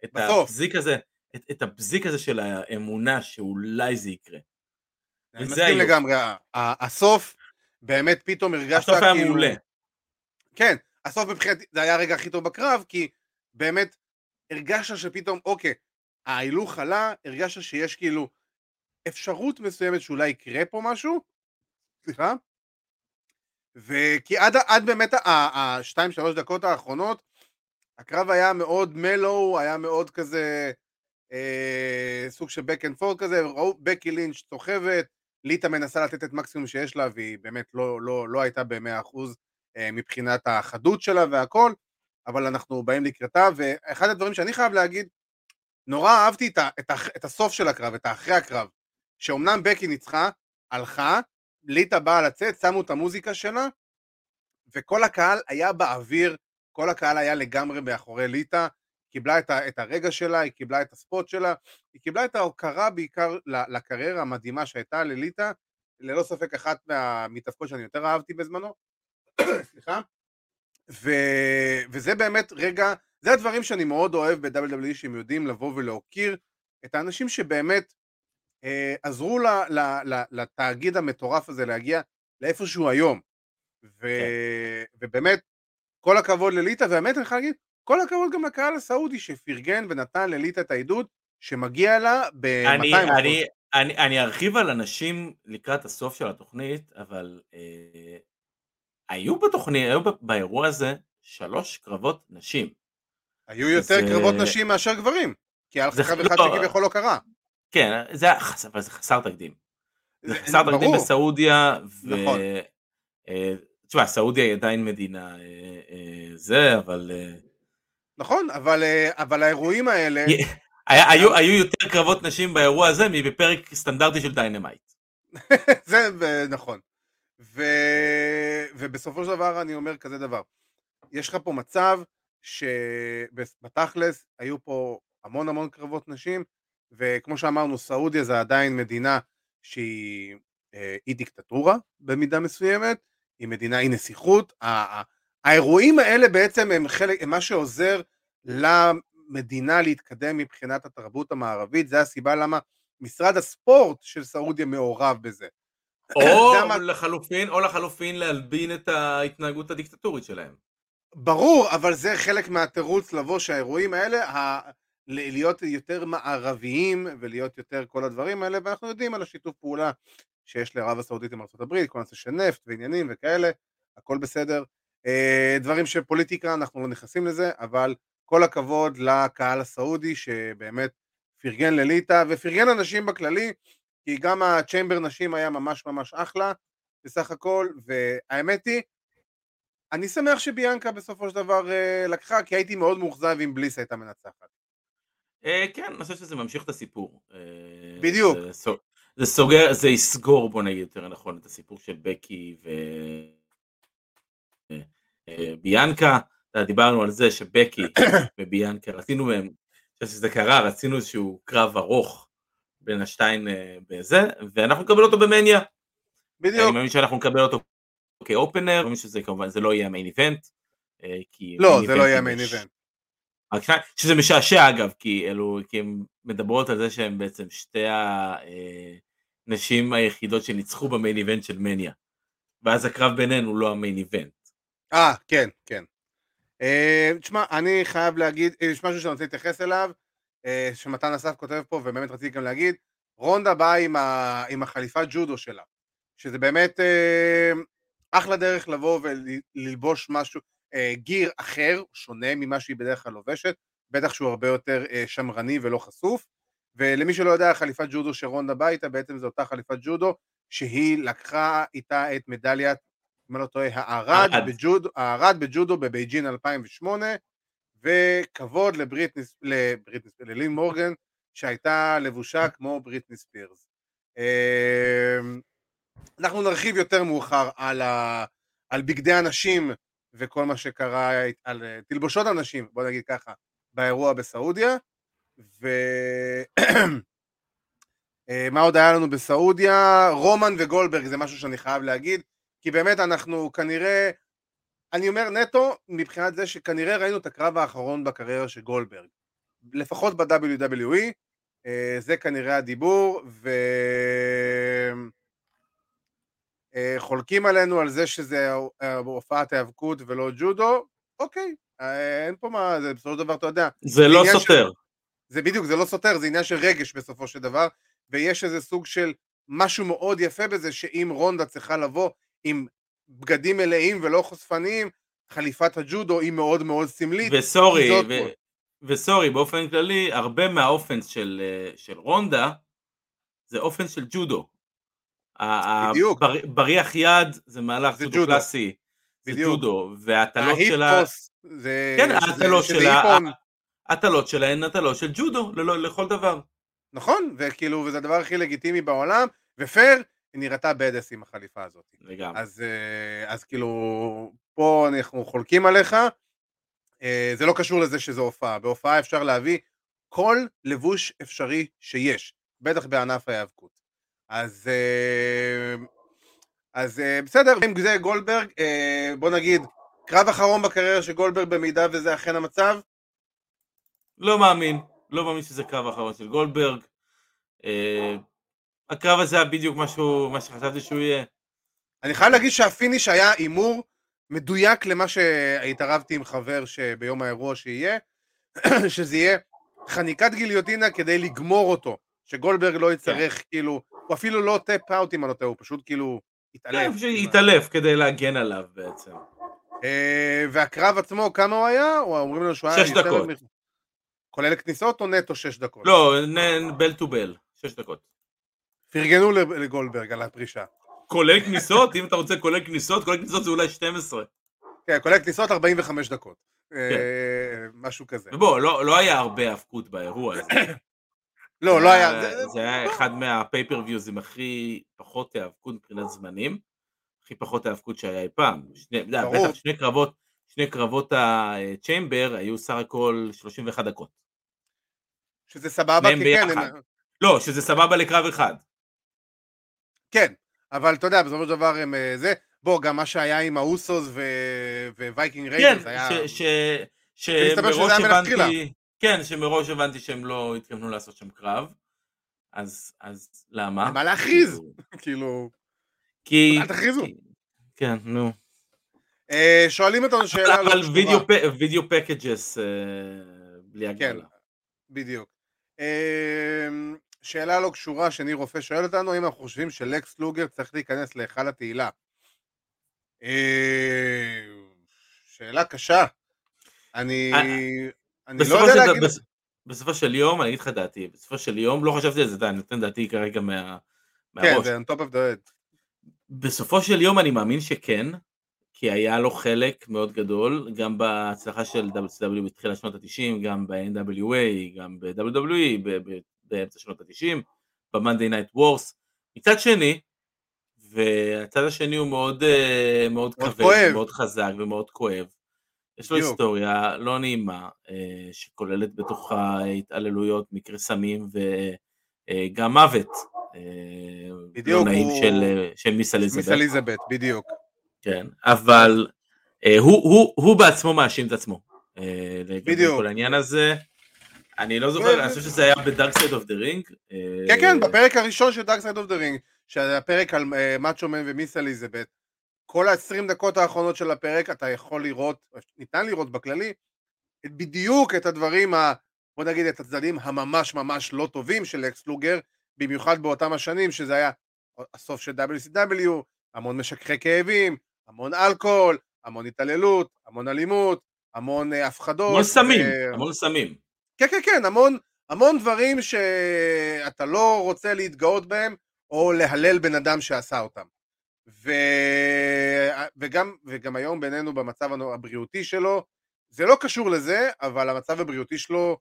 את בסוף. הבזיק הזה, את, את הבזיק הזה של האמונה שאולי זה יקרה. אני מסכים. לגמרי. הסוף, באמת פתאום הרגשת הסוף היה כאילו... מעולה. כן, הסוף מבחינתי, זה היה הרגע הכי טוב בקרב, כי באמת הרגשת שפתאום, אוקיי, ההילוך עלה, הרגשת שיש כאילו אפשרות מסוימת שאולי יקרה פה משהו, סליחה, וכי עד, עד באמת השתיים שלוש דקות האחרונות, הקרב היה מאוד מלו, היה מאוד כזה אה, סוג של back and forth כזה, ראו בקי לינץ' סוחבת, ליטה מנסה לתת את מקסימום שיש לה, והיא באמת לא, לא, לא הייתה במאה אחוז אה, מבחינת החדות שלה והכל, אבל אנחנו באים לקראתה, ואחד הדברים שאני חייב להגיד, נורא אהבתי את, ה, את, ה, את הסוף של הקרב, את האחרי הקרב, שאומנם בקי ניצחה, הלכה, ליטה באה לצאת, שמו את המוזיקה שלה, וכל הקהל היה באוויר, כל הקהל היה לגמרי מאחורי ליטה, קיבלה את, ה, את הרגע שלה, היא קיבלה את הספוט שלה, היא קיבלה את ההוקרה בעיקר לקריירה המדהימה שהייתה לליטה, ללא ספק אחת מהמתאבקות שאני יותר אהבתי בזמנו, סליחה, ו, וזה באמת רגע, זה הדברים שאני מאוד אוהב ב-WWE שהם יודעים לבוא ולהוקיר את האנשים שבאמת עזרו ל, ל, ל, לתאגיד המטורף הזה להגיע לאיפשהו היום. ו, כן. ובאמת, כל הכבוד לליטה, והאמת אני חייב להגיד, כל הכבוד גם לקהל הסעודי שפרגן ונתן לליטה את העידוד שמגיע לה ב-200%. אני, אני, אני, אני ארחיב על אנשים לקראת הסוף של התוכנית, אבל אה, היו בתוכנית, היו באירוע הזה שלוש קרבות נשים. היו יותר זה... קרבות נשים מאשר גברים, כי היה לך קרב אחד לא... שכביכול לא קרה. כן, זה, אבל זה חסר תקדים. זה חסר ברור. תקדים בסעודיה, ו... נכון. אה, תשמע, סעודיה היא עדיין מדינה אה, אה, זה, אבל... נכון, אבל, אבל האירועים האלה... היה, היו, היו יותר קרבות נשים באירוע הזה מבפרק סטנדרטי של דיינמייט. זה נכון. ו... ובסופו של דבר אני אומר כזה דבר, יש לך פה מצב שבתכלס היו פה המון המון קרבות נשים, וכמו שאמרנו, סעודיה זה עדיין מדינה שהיא אה, אי דיקטטורה במידה מסוימת, היא מדינה אי נסיכות, האירועים האלה בעצם הם חלק, הם מה שעוזר למדינה להתקדם מבחינת התרבות המערבית, זה הסיבה למה משרד הספורט של סעודיה מעורב בזה. או לחלופין, או לחלופין להלבין את ההתנהגות הדיקטטורית שלהם. ברור, אבל זה חלק מהתירוץ לבוא שהאירועים האלה. להיות יותר מערביים ולהיות יותר כל הדברים האלה, ואנחנו יודעים על השיתוף פעולה שיש לערב הסעודית עם ארה"ב, כל הנושא של נפט ועניינים וכאלה, הכל בסדר. אה, דברים של פוליטיקה, אנחנו לא נכנסים לזה, אבל כל הכבוד לקהל הסעודי שבאמת פרגן לליטא ופרגן אנשים בכללי, כי גם הצ'יימבר נשים היה ממש ממש אחלה בסך הכל, והאמת היא, אני שמח שביאנקה בסופו של דבר אה, לקחה, כי הייתי מאוד מאוכזב אם בליס הייתה מנצחת. אה, כן, אני חושב שזה ממשיך את הסיפור. בדיוק. זה סוגר, זה יסגור בוא נגיד יותר נכון את הסיפור של בקי וביאנקה, דיברנו על זה שבקי וביאנקה רצינו מהם, שזה קרה, רצינו איזשהו קרב ארוך בין השתיים אה, בזה, ואנחנו נקבל אותו במניה. בדיוק. אני מאמין שאנחנו נקבל אותו כאופנר, אני מאמין שזה כמובן, זה לא יהיה המיין איבנט. אה, לא, זה לא יהיה המיין איבנט. שזה משעשע אגב, כי אלו, כי הן מדברות על זה שהן בעצם שתי הנשים אה, היחידות שניצחו במיין איבנט של מניה. ואז הקרב ביניהן הוא לא המיין איבנט. אה, כן, כן. תשמע, אני חייב להגיד, יש משהו שאני רוצה להתייחס אליו, אה, שמתן אסף כותב פה, ובאמת רציתי גם להגיד, רונדה באה עם, ה, עם ג'ודו שלה, שזה באמת אה, אחלה דרך לבוא וללבוש משהו, אה, גיר אחר, שונה ממה שהיא בדרך כלל לובשת, בטח שהוא הרבה יותר אה, שמרני ולא חשוף, ולמי שלא יודע, חליפת ג'ודו שרונדה באה איתה, בעצם זו אותה חליפת ג'ודו, שהיא לקחה איתה את מדליית, אם אני לא טועה, הארד בג'ודו, בג'ודו בבייג'ין 2008, וכבוד לבריטני, לבריטני, ללין מורגן, שהייתה לבושה כמו בריטני ספירס. אמ, אנחנו נרחיב יותר מאוחר על, ה, על בגדי הנשים וכל מה שקרה, על תלבושות הנשים, בוא נגיד ככה, באירוע בסעודיה. ומה אה, עוד היה לנו בסעודיה? רומן וגולדברג זה משהו שאני חייב להגיד, כי באמת אנחנו כנראה אני אומר נטו מבחינת זה שכנראה ראינו את הקרב האחרון בקריירה של גולדברג, לפחות ב-WWE, אה, זה כנראה הדיבור, וחולקים אה, עלינו על זה שזה הופעת היאבקות ולא ג'ודו, אוקיי, אה, אין פה מה, זה בסופו של דבר, אתה יודע. זה לא סותר. של... זה בדיוק, זה לא סותר, זה עניין של רגש בסופו של דבר, ויש איזה סוג של משהו מאוד יפה בזה, שאם רונדה צריכה לבוא עם בגדים מלאים ולא חושפניים, חליפת הג'ודו היא מאוד מאוד סמלית. וסורי, ו... וסורי, באופן כללי, הרבה מהאופנס של, אה, של רונדה זה אופן של ג'ודו. בדיוק. בר, בריח יד זה מהלך ג'ודו קלאסי. זה. ג'ודו, והטלות שלה... זה... כן, ההטלות שלה. ההטלות שלה הן הטלות של ג'ודו, לכל דבר. נכון, וכאילו, וזה הדבר הכי לגיטימי בעולם, ופייר, היא נראתה בדס עם החליפה הזאת. לגמרי. אז, אה, אז כאילו, פה אנחנו חולקים עליך, אה, זה לא קשור לזה שזו הופעה, בהופעה אפשר להביא כל לבוש אפשרי שיש, בטח בענף ההיאבקות. אז, אה, אז אה, בסדר, עם זה גולדברג, אה, בוא נגיד, קרב אחרון בקריירה של גולדברג במידה וזה אכן המצב, לא מאמין, לא מאמין שזה קרב האחרון של גולדברג. הקרב הזה היה בדיוק משהו, מה שחשבתי שהוא יהיה. אני חייב להגיד שה finish היה הימור מדויק למה שהתערבתי עם חבר שביום האירוע שיהיה, שזה יהיה חניקת גיליוטינה כדי לגמור אותו, שגולדברג לא יצטרך כאילו, הוא אפילו לא tap out אם אני לא טועה, הוא פשוט כאילו התעלף. כן, התעלף כדי להגן עליו בעצם. אה, והקרב עצמו, כמה הוא היה? או אומרים לנו שהוא היה... שש דקות. כולל כניסות או נטו שש דקות? לא, בל טו בל, שש דקות. פרגנו לגולדברג על הפרישה. כולל כניסות? אם אתה רוצה כולל כניסות, כולל כניסות זה אולי 12. כן, כולל כניסות 45 דקות. אה, משהו כזה. ובוא, לא, לא היה הרבה האבקות באירוע הזה. לא, לא היה... זה- זה היה אחד מה pay-per-viewsים הכי פחות היאבקות מבחינת זמנים, הכי פחות היאבקות שהיה אי פעם. בטח שני קרבות, שני קרבות ה Chamber היו סך הכל 31 דקות. שזה סבבה, כי כן, לא, שזה סבבה לקרב אחד. כן, אבל אתה יודע, בסופו של דבר הם אה, זה, בוא, גם מה שהיה עם האוסוס ווייקינג כן, ריידרס היה... שזה שמראש. הבנתי, כן, שמראש הבנתי שהם לא התכוונו לעשות שם קרב. אז, אז למה? למה להכריז? כאילו, כאילו... כי... אל תכריזו. כן, נו. אה, שואלים אותנו שאלה לא אבל. וידאו פ- וידאו פקג'ס אה, בלי כן, הגבלה. בדיוק. אה, שאלה לא קשורה שניר רופא שואל אותנו, האם אנחנו חושבים שלקס לוגר צריך להיכנס להיכל התהילה? אה, שאלה קשה. אני... אני לא יודע להגיד... בס- בסופו של יום, אני אגיד לך דעתי, בסופו של יום, לא חשבתי על זה, אני נותן דעתי כרגע מה- כן, מהראש. זה on top of the head. בסופו של יום אני מאמין שכן, כי היה לו חלק מאוד גדול, גם בהצלחה של WCW בתחילת שנות ה-90, גם ב-NWA, גם ב-WWE באמצע שנות ה-90, ב-Monday Night Wars. מצד שני, והצד השני הוא מאוד, אה, מאוד מאוד כבד, כואב. מאוד חזק ומאוד כואב. יש לו. היסטוריה לא נעימה, אה, שכוללת בתוכה התעללויות, מקרי סמים וגם מוות. אה, בדיוק, לא נעים הוא- של, אה, של מיס מיס אליזבת. אליזבת, בדיוק. כן, אבל אה, הוא, הוא, הוא בעצמו מאשים את עצמו. אה, בדיוק. כל העניין הזה. אני לא זוכר, אני חושב שזה היה ב Dark Side of the Ring. כן, כן, בפרק הראשון של Dark Side of the Ring, שזה הפרק על אה, מאצ'ו מן ומיס אליזבת, כל ה-20 דקות האחרונות של הפרק אתה יכול לראות, ניתן לראות בכללי, את- בדיוק את הדברים, ה, בוא נגיד את הצדדים הממש ממש לא טובים של לקס לוגר, במיוחד באותם השנים שזה היה הסוף של WCW, המון משככי כאבים, המון אלכוהול, המון התעללות, המון אלימות, המון אה, הפחדות. המון סמים, אה, המון סמים. כן, כן, כן, המון, המון דברים שאתה לא רוצה להתגאות בהם, או להלל בן אדם שעשה אותם. ו... וגם, וגם היום בינינו במצב הבריאותי שלו, זה לא קשור לזה, אבל המצב הבריאותי שלו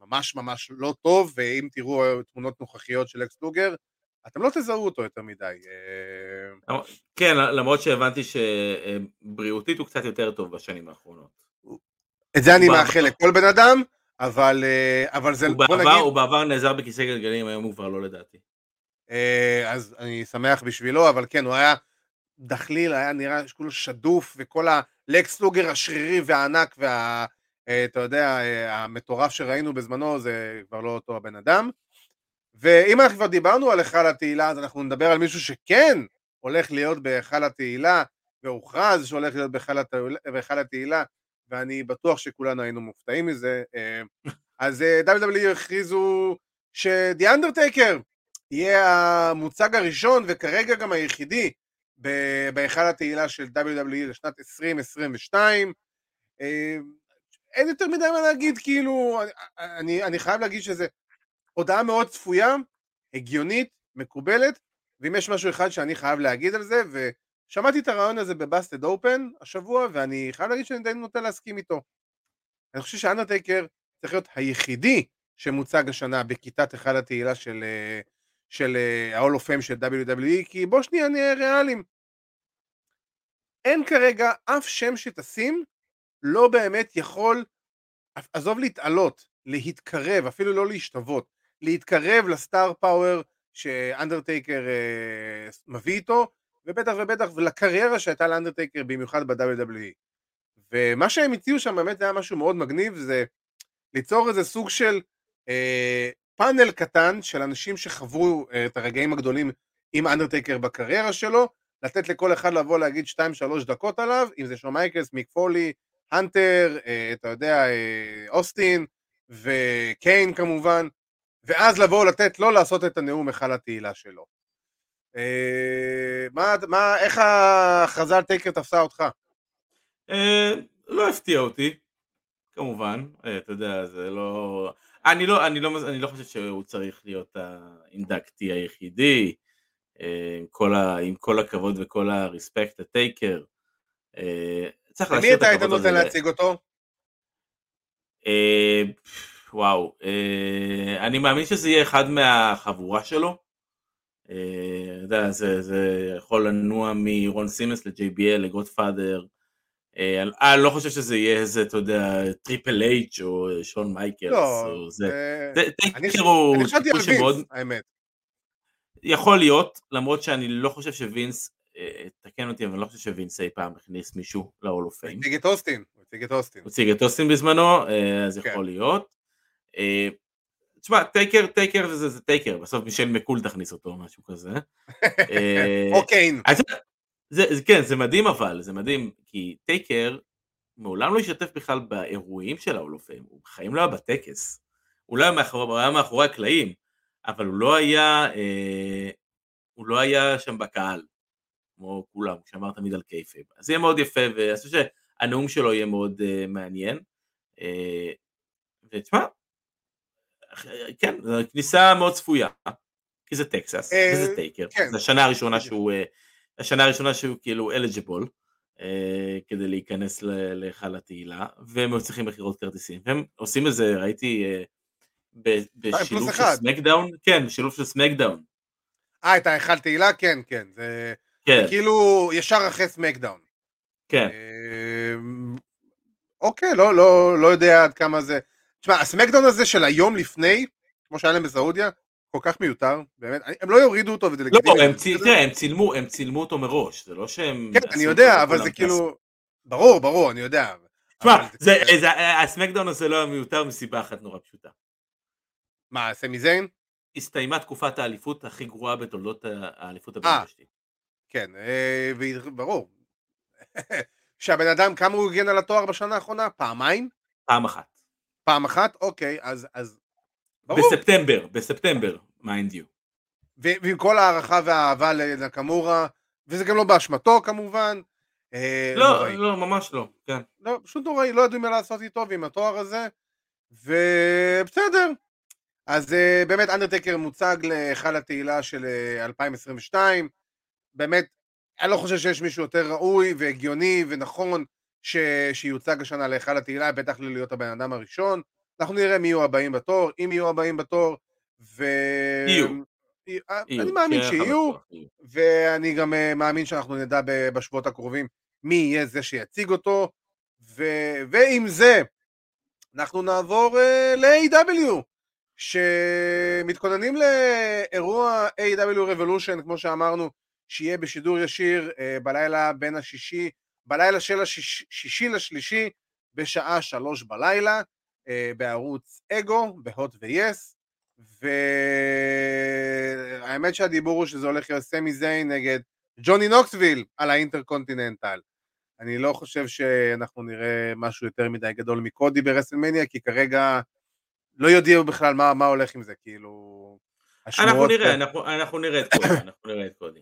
ממש ממש לא טוב, ואם תראו תמונות נוכחיות של אקס לוגר, אתם לא תזהו אותו יותר מדי. אה, כן, למרות שהבנתי שבריאותית הוא קצת יותר טוב בשנים האחרונות. את זה אני מאחל לכל בן אדם, אבל, אה, אבל זה, הוא בעבר, נגיד, הוא בעבר נעזר בכיסא גלגלים, היום הוא כבר לא לדעתי. אה, אז אני שמח בשבילו, אבל כן, הוא היה דחליל, היה נראה שכולו שדוף, וכל הלקס לוגר השרירי והענק, וה... אה, אתה יודע, אה, המטורף שראינו בזמנו, זה כבר לא אותו הבן אדם. ואם אנחנו כבר דיברנו על היכל התהילה, אז אנחנו נדבר על מישהו שכן הולך להיות בהיכל התהילה, והוכרז שהולך להיות בהיכל התהילה- ואני בטוח שכולנו היינו מופתעים מזה. אז WWE הכריזו שדי אנדרטייקר יהיה המוצג הראשון וכרגע גם היחידי בהיכל התהילה של WWE לשנת 2022. אה, אין יותר מדי מה להגיד, כאילו, אני, אני, חייב להגיד שזה הודעה מאוד צפויה, הגיונית, מקובלת, ואם יש משהו אחד שאני חייב להגיד על זה, שמעתי את הרעיון הזה בבאסטד אופן השבוע, ואני חייב להגיד שאני די נוטה להסכים איתו. אני חושב שאנדרטייקר צריך להיות היחידי שמוצג השנה בכיתת היכל התהילה של, אה, של ה-all of fame של WWE, כי בוא שנייה נהיה ריאליים. אין כרגע אף שם שתשים לא באמת יכול, עזוב להתעלות, להתקרב, אפילו לא להשתוות, להתקרב לסטאר פאוור שאנדרטייקר אה, מביא איתו, ובטח ובטח ולקריירה שהייתה לאנדרטייקר במיוחד ב-WWE. ומה שהם הציעו שם באמת היה משהו מאוד מגניב, זה ליצור איזה סוג של אה, פאנל קטן של אנשים שחוו אה, את הרגעים הגדולים עם אנדרטייקר בקריירה שלו, לתת לכל אחד לבוא להגיד 2-3 דקות עליו, אם זה שון מייקלס, מיק פולי, הנטר, אה, אתה יודע, אה, אוסטין וקיין כמובן, ואז לבוא לתת לו לעשות את הנאום היכל התהילה שלו. מה, מה, איך ההכרזה על טייקר תפסה אותך? לא הפתיע אותי, כמובן, אתה יודע, זה לא... אני לא, אני לא, אני לא חושב שהוא צריך להיות ה inductee היחידי, עם כל, ה, עם כל הכבוד וכל ה respect לטייקר. צריך להשאיר את הכבוד הזה. למי אתה היית נותן להציג אותו? וואו, אני מאמין שזה יהיה אחד מהחבורה שלו. אתה יודע, זה, זה יכול לנוע מרון סימונס ל-JBL, לגודפאדר. אני לא חושב שזה יהיה איזה, אתה יודע, טריפל אייץ' או שון מייקלס. לא, או זה. אני חשבתי על וינס, האמת. יכול להיות, למרות שאני לא חושב שווינס, תקן אותי, אבל אני לא חושב שווינס אי פעם הכניס מישהו of fame. הוא הציג את אוסטין. הוא הציג את אוסטין. הוא הציג את אוסטין בזמנו, אז כן. יכול להיות. תשמע, טייקר, טייקר זה, טייקר, בסוף מישל מקול תכניס אותו, משהו כזה. אוקיי. זה, זה, כן, זה מדהים אבל, זה מדהים, כי טייקר מעולם לא השתתף בכלל באירועים של ה Hall of Fame, הוא בחיים לא היה בטקס. הוא לא היה מאחורי, הוא היה מאחורי הקלעים, אבל הוא לא היה, אה, הוא לא היה שם בקהל, כמו כולם, כששמר תמיד על kayfabe. אז זה יהיה מאוד יפה, ואני חושב שהנאום שלו יהיה מאוד אה, מעניין. אה, ותשמע, כן, זו כניסה מאוד צפויה, כי זה טקסס, אה, וזה טייקר, כן. זו השנה הראשונה שהוא, אה, השנה הראשונה שהוא כאילו eligible, אה, כדי להיכנס להיכל התהילה, והם צריכים מכירות כרטיסים, והם עושים את זה, ראיתי בשילוב של סמקדאון, כן, בשילוב של סמקדאון. אה, את ההיכל תהילה? כן, כן, זה, כן. זה כאילו ישר אחרי סמקדאון. כן. אוקיי, לא, לא, לא יודע עד כמה זה... תשמע, הסמקדאון הזה של היום לפני, כמו שהיה להם בסעודיה, כל כך מיותר, באמת, הם לא יורידו אותו וזה לגיטימי. לא, הם, ציל, תראה, הם, צילמו, הם צילמו אותו מראש, זה לא שהם... כן, אני יודע, אבל זה כאילו... ברור, ברור, אני יודע. תשמע, הסמקדאון הזה לא היה מיותר מסיבה אחת נורא פשוטה. מה, סמי זיין? הסתיימה תקופת האליפות הכי גרועה בתולדות האליפות הבין-יבשתית. כן, אה, ברור. שהבן אדם, כמה הוא הגן על התואר בשנה האחרונה? פעמיים? פעם אחת. פעם אחת? אוקיי, אז... אז ברור. בספטמבר, בספטמבר, mind you. ועם כל ההערכה והאהבה לנקמורה, וזה גם לא באשמתו כמובן. אה, לא, נוראי. לא, ממש לא, כן. לא, פשוט נוראי, לא ידעו מה לעשות איתו ועם התואר הזה, ובסדר. אז אה, באמת אנדרטקר מוצג להיכל התהילה של 2022, אה, באמת, אני לא חושב שיש מישהו יותר ראוי והגיוני ונכון ש... שיוצג השנה להיכל התהילה, בטח להיות הבן אדם הראשון. אנחנו נראה מי יהיו הבאים בתור, אם יהיו הבאים בתור, ו... יהיו. אני מאמין שיהיו, ואני גם אה, מאמין שאנחנו נדע בשבועות הקרובים מי יהיה זה שיציג אותו, ו... ועם זה אנחנו נעבור uh, ל-AW, שמתכוננים לאירוע AW Revolution, כמו שאמרנו, שיהיה בשידור ישיר uh, בלילה בין השישי בלילה של השישי לשלישי בשעה שלוש בלילה אה, בערוץ אגו, בהוט ויס והאמת שהדיבור הוא שזה הולך להיות סמי זיין נגד ג'וני נוקסוויל על ה Intercontinental. אני לא חושב שאנחנו נראה משהו יותר מדי גדול מקודי ברסלמניה, כי כרגע לא יודעים בכלל מה, מה הולך עם זה, כאילו... אנחנו נראה, אנחנו, אנחנו נראה את קודי, אנחנו נראה את קודי.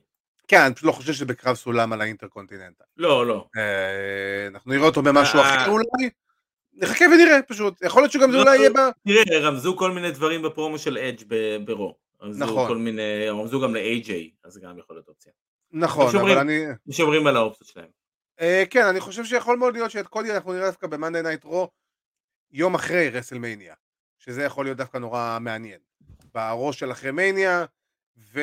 כן, אני פשוט לא חושב שזה בקרב סולם על האינטרקונטיננטל. לא, לא. אה, אנחנו נראה אותו במשהו אה, אחר אולי. נחכה ונראה פשוט, יכול להיות שגם זה אולי יהיה ב... תראה, רמזו כל מיני דברים בפרומו של אדג' ברו. נכון. כל מיני, רמזו גם ל-AJ, אז גם יכול להיות אופציה. נכון. אבל אני... שומרים על האופציות שלהם. אה, כן, אני חושב שיכול מאוד להיות שאת קודי אנחנו נראה דווקא ב-Monday Night Raw יום אחרי רסלמניה, שזה יכול להיות דווקא נורא מעניין. בראש של אחרי מניה, ו...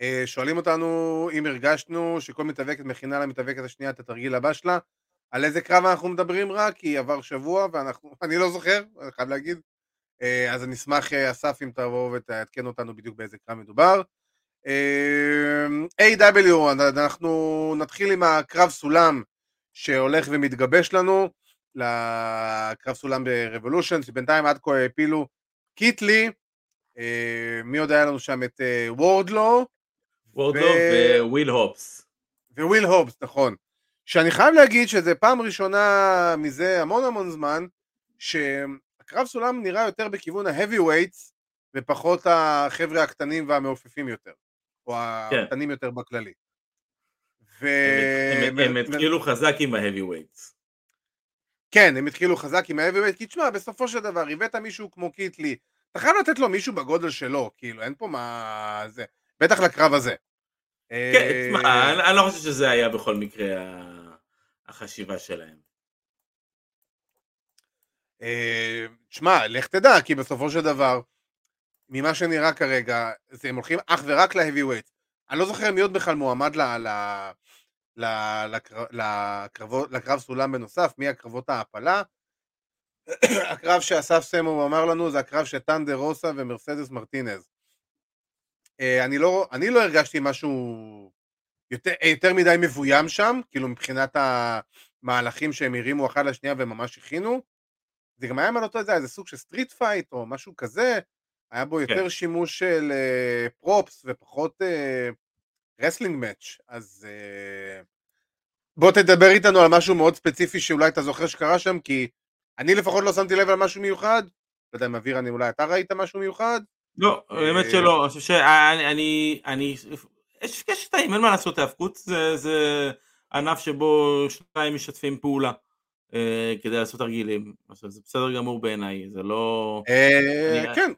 אה, שואלים אותנו אם הרגשנו שכל מתאבקת מכינה למתאבקת השנייה את התרגיל הבא שלה, על איזה קרב אנחנו מדברים רק, כי עבר שבוע ואנחנו, אני לא זוכר, אני חייב להגיד, אה, אז אני אשמח, אה, אסף, אם תבוא ותעדכן אותנו בדיוק באיזה קרב מדובר. אה, A.W. אנחנו נתחיל עם הקרב סולם שהולך ומתגבש לנו לקרב סולם ברבולושן, שבינתיים עד כה העפילו קיטלי, מי עוד היה לנו שם? את וורדלו וורדלו ו- וויל הובס. וויל הובס, נכון. שאני חייב להגיד שזה פעם ראשונה מזה המון המון זמן, שהקרב סולם נראה יותר בכיוון ה-heavyweights ופחות החבר'ה הקטנים והמעופפים יותר, או כן. הקטנים יותר בכללי. ו... הם- הם ו- התחילו חזק עם ה-heavyweights. כן, הם התחילו חזק עם ה-heavyweight, כי תשמע, בסופו של דבר, הבאת מישהו כמו קיט לי, אתה חייב לתת לו מישהו בגודל שלו, כאילו, אין פה מה... זה... בטח לקרב הזה. כן, אה, תשמע, אני- לא חושב שזה היה בכל מקרה החשיבה שלהם. אה, תשמע, לך תדע, כי בסופו של דבר, ממה שנראה כרגע, זה הם הולכים אך ורק ל-heavyweight. אני לא זוכר מי עוד בכלל מועמד לקרב- סולם בנוסף, מי הקרבות ההעפלה. הקרב שאסף סמו אמר לנו זה הקרב של טנדר רוסה ומרסדס מרטינז. אה, אני לא, אני לא הרגשתי משהו יותר, יותר מדי מבוים שם, כאילו מבחינת המהלכים שהם הרימו אחד לשנייה וממש הכינו. זה גם היה זה היה איזה סוג של street fight או משהו כזה, היה בו יותר כן. שימוש של props ופחות wrestling match, אז אה, בוא תדבר איתנו על משהו מאוד ספציפי שאולי אתה זוכר שקרה שם, כי אני לפחות לא שמתי לב על משהו מיוחד, לא יודע אם אביר, אני אולי אתה ראית משהו מיוחד? לא, באמת אה, שלא, אני חושב שאני, אני, אני, יש קטעים, אין מה לעשות, האבקות זה, זה ענף שבו שניים משתפים פעולה אה, כדי לעשות תרגילים, עכשיו זה בסדר גמור בעיניי, זה לא, אה, כן,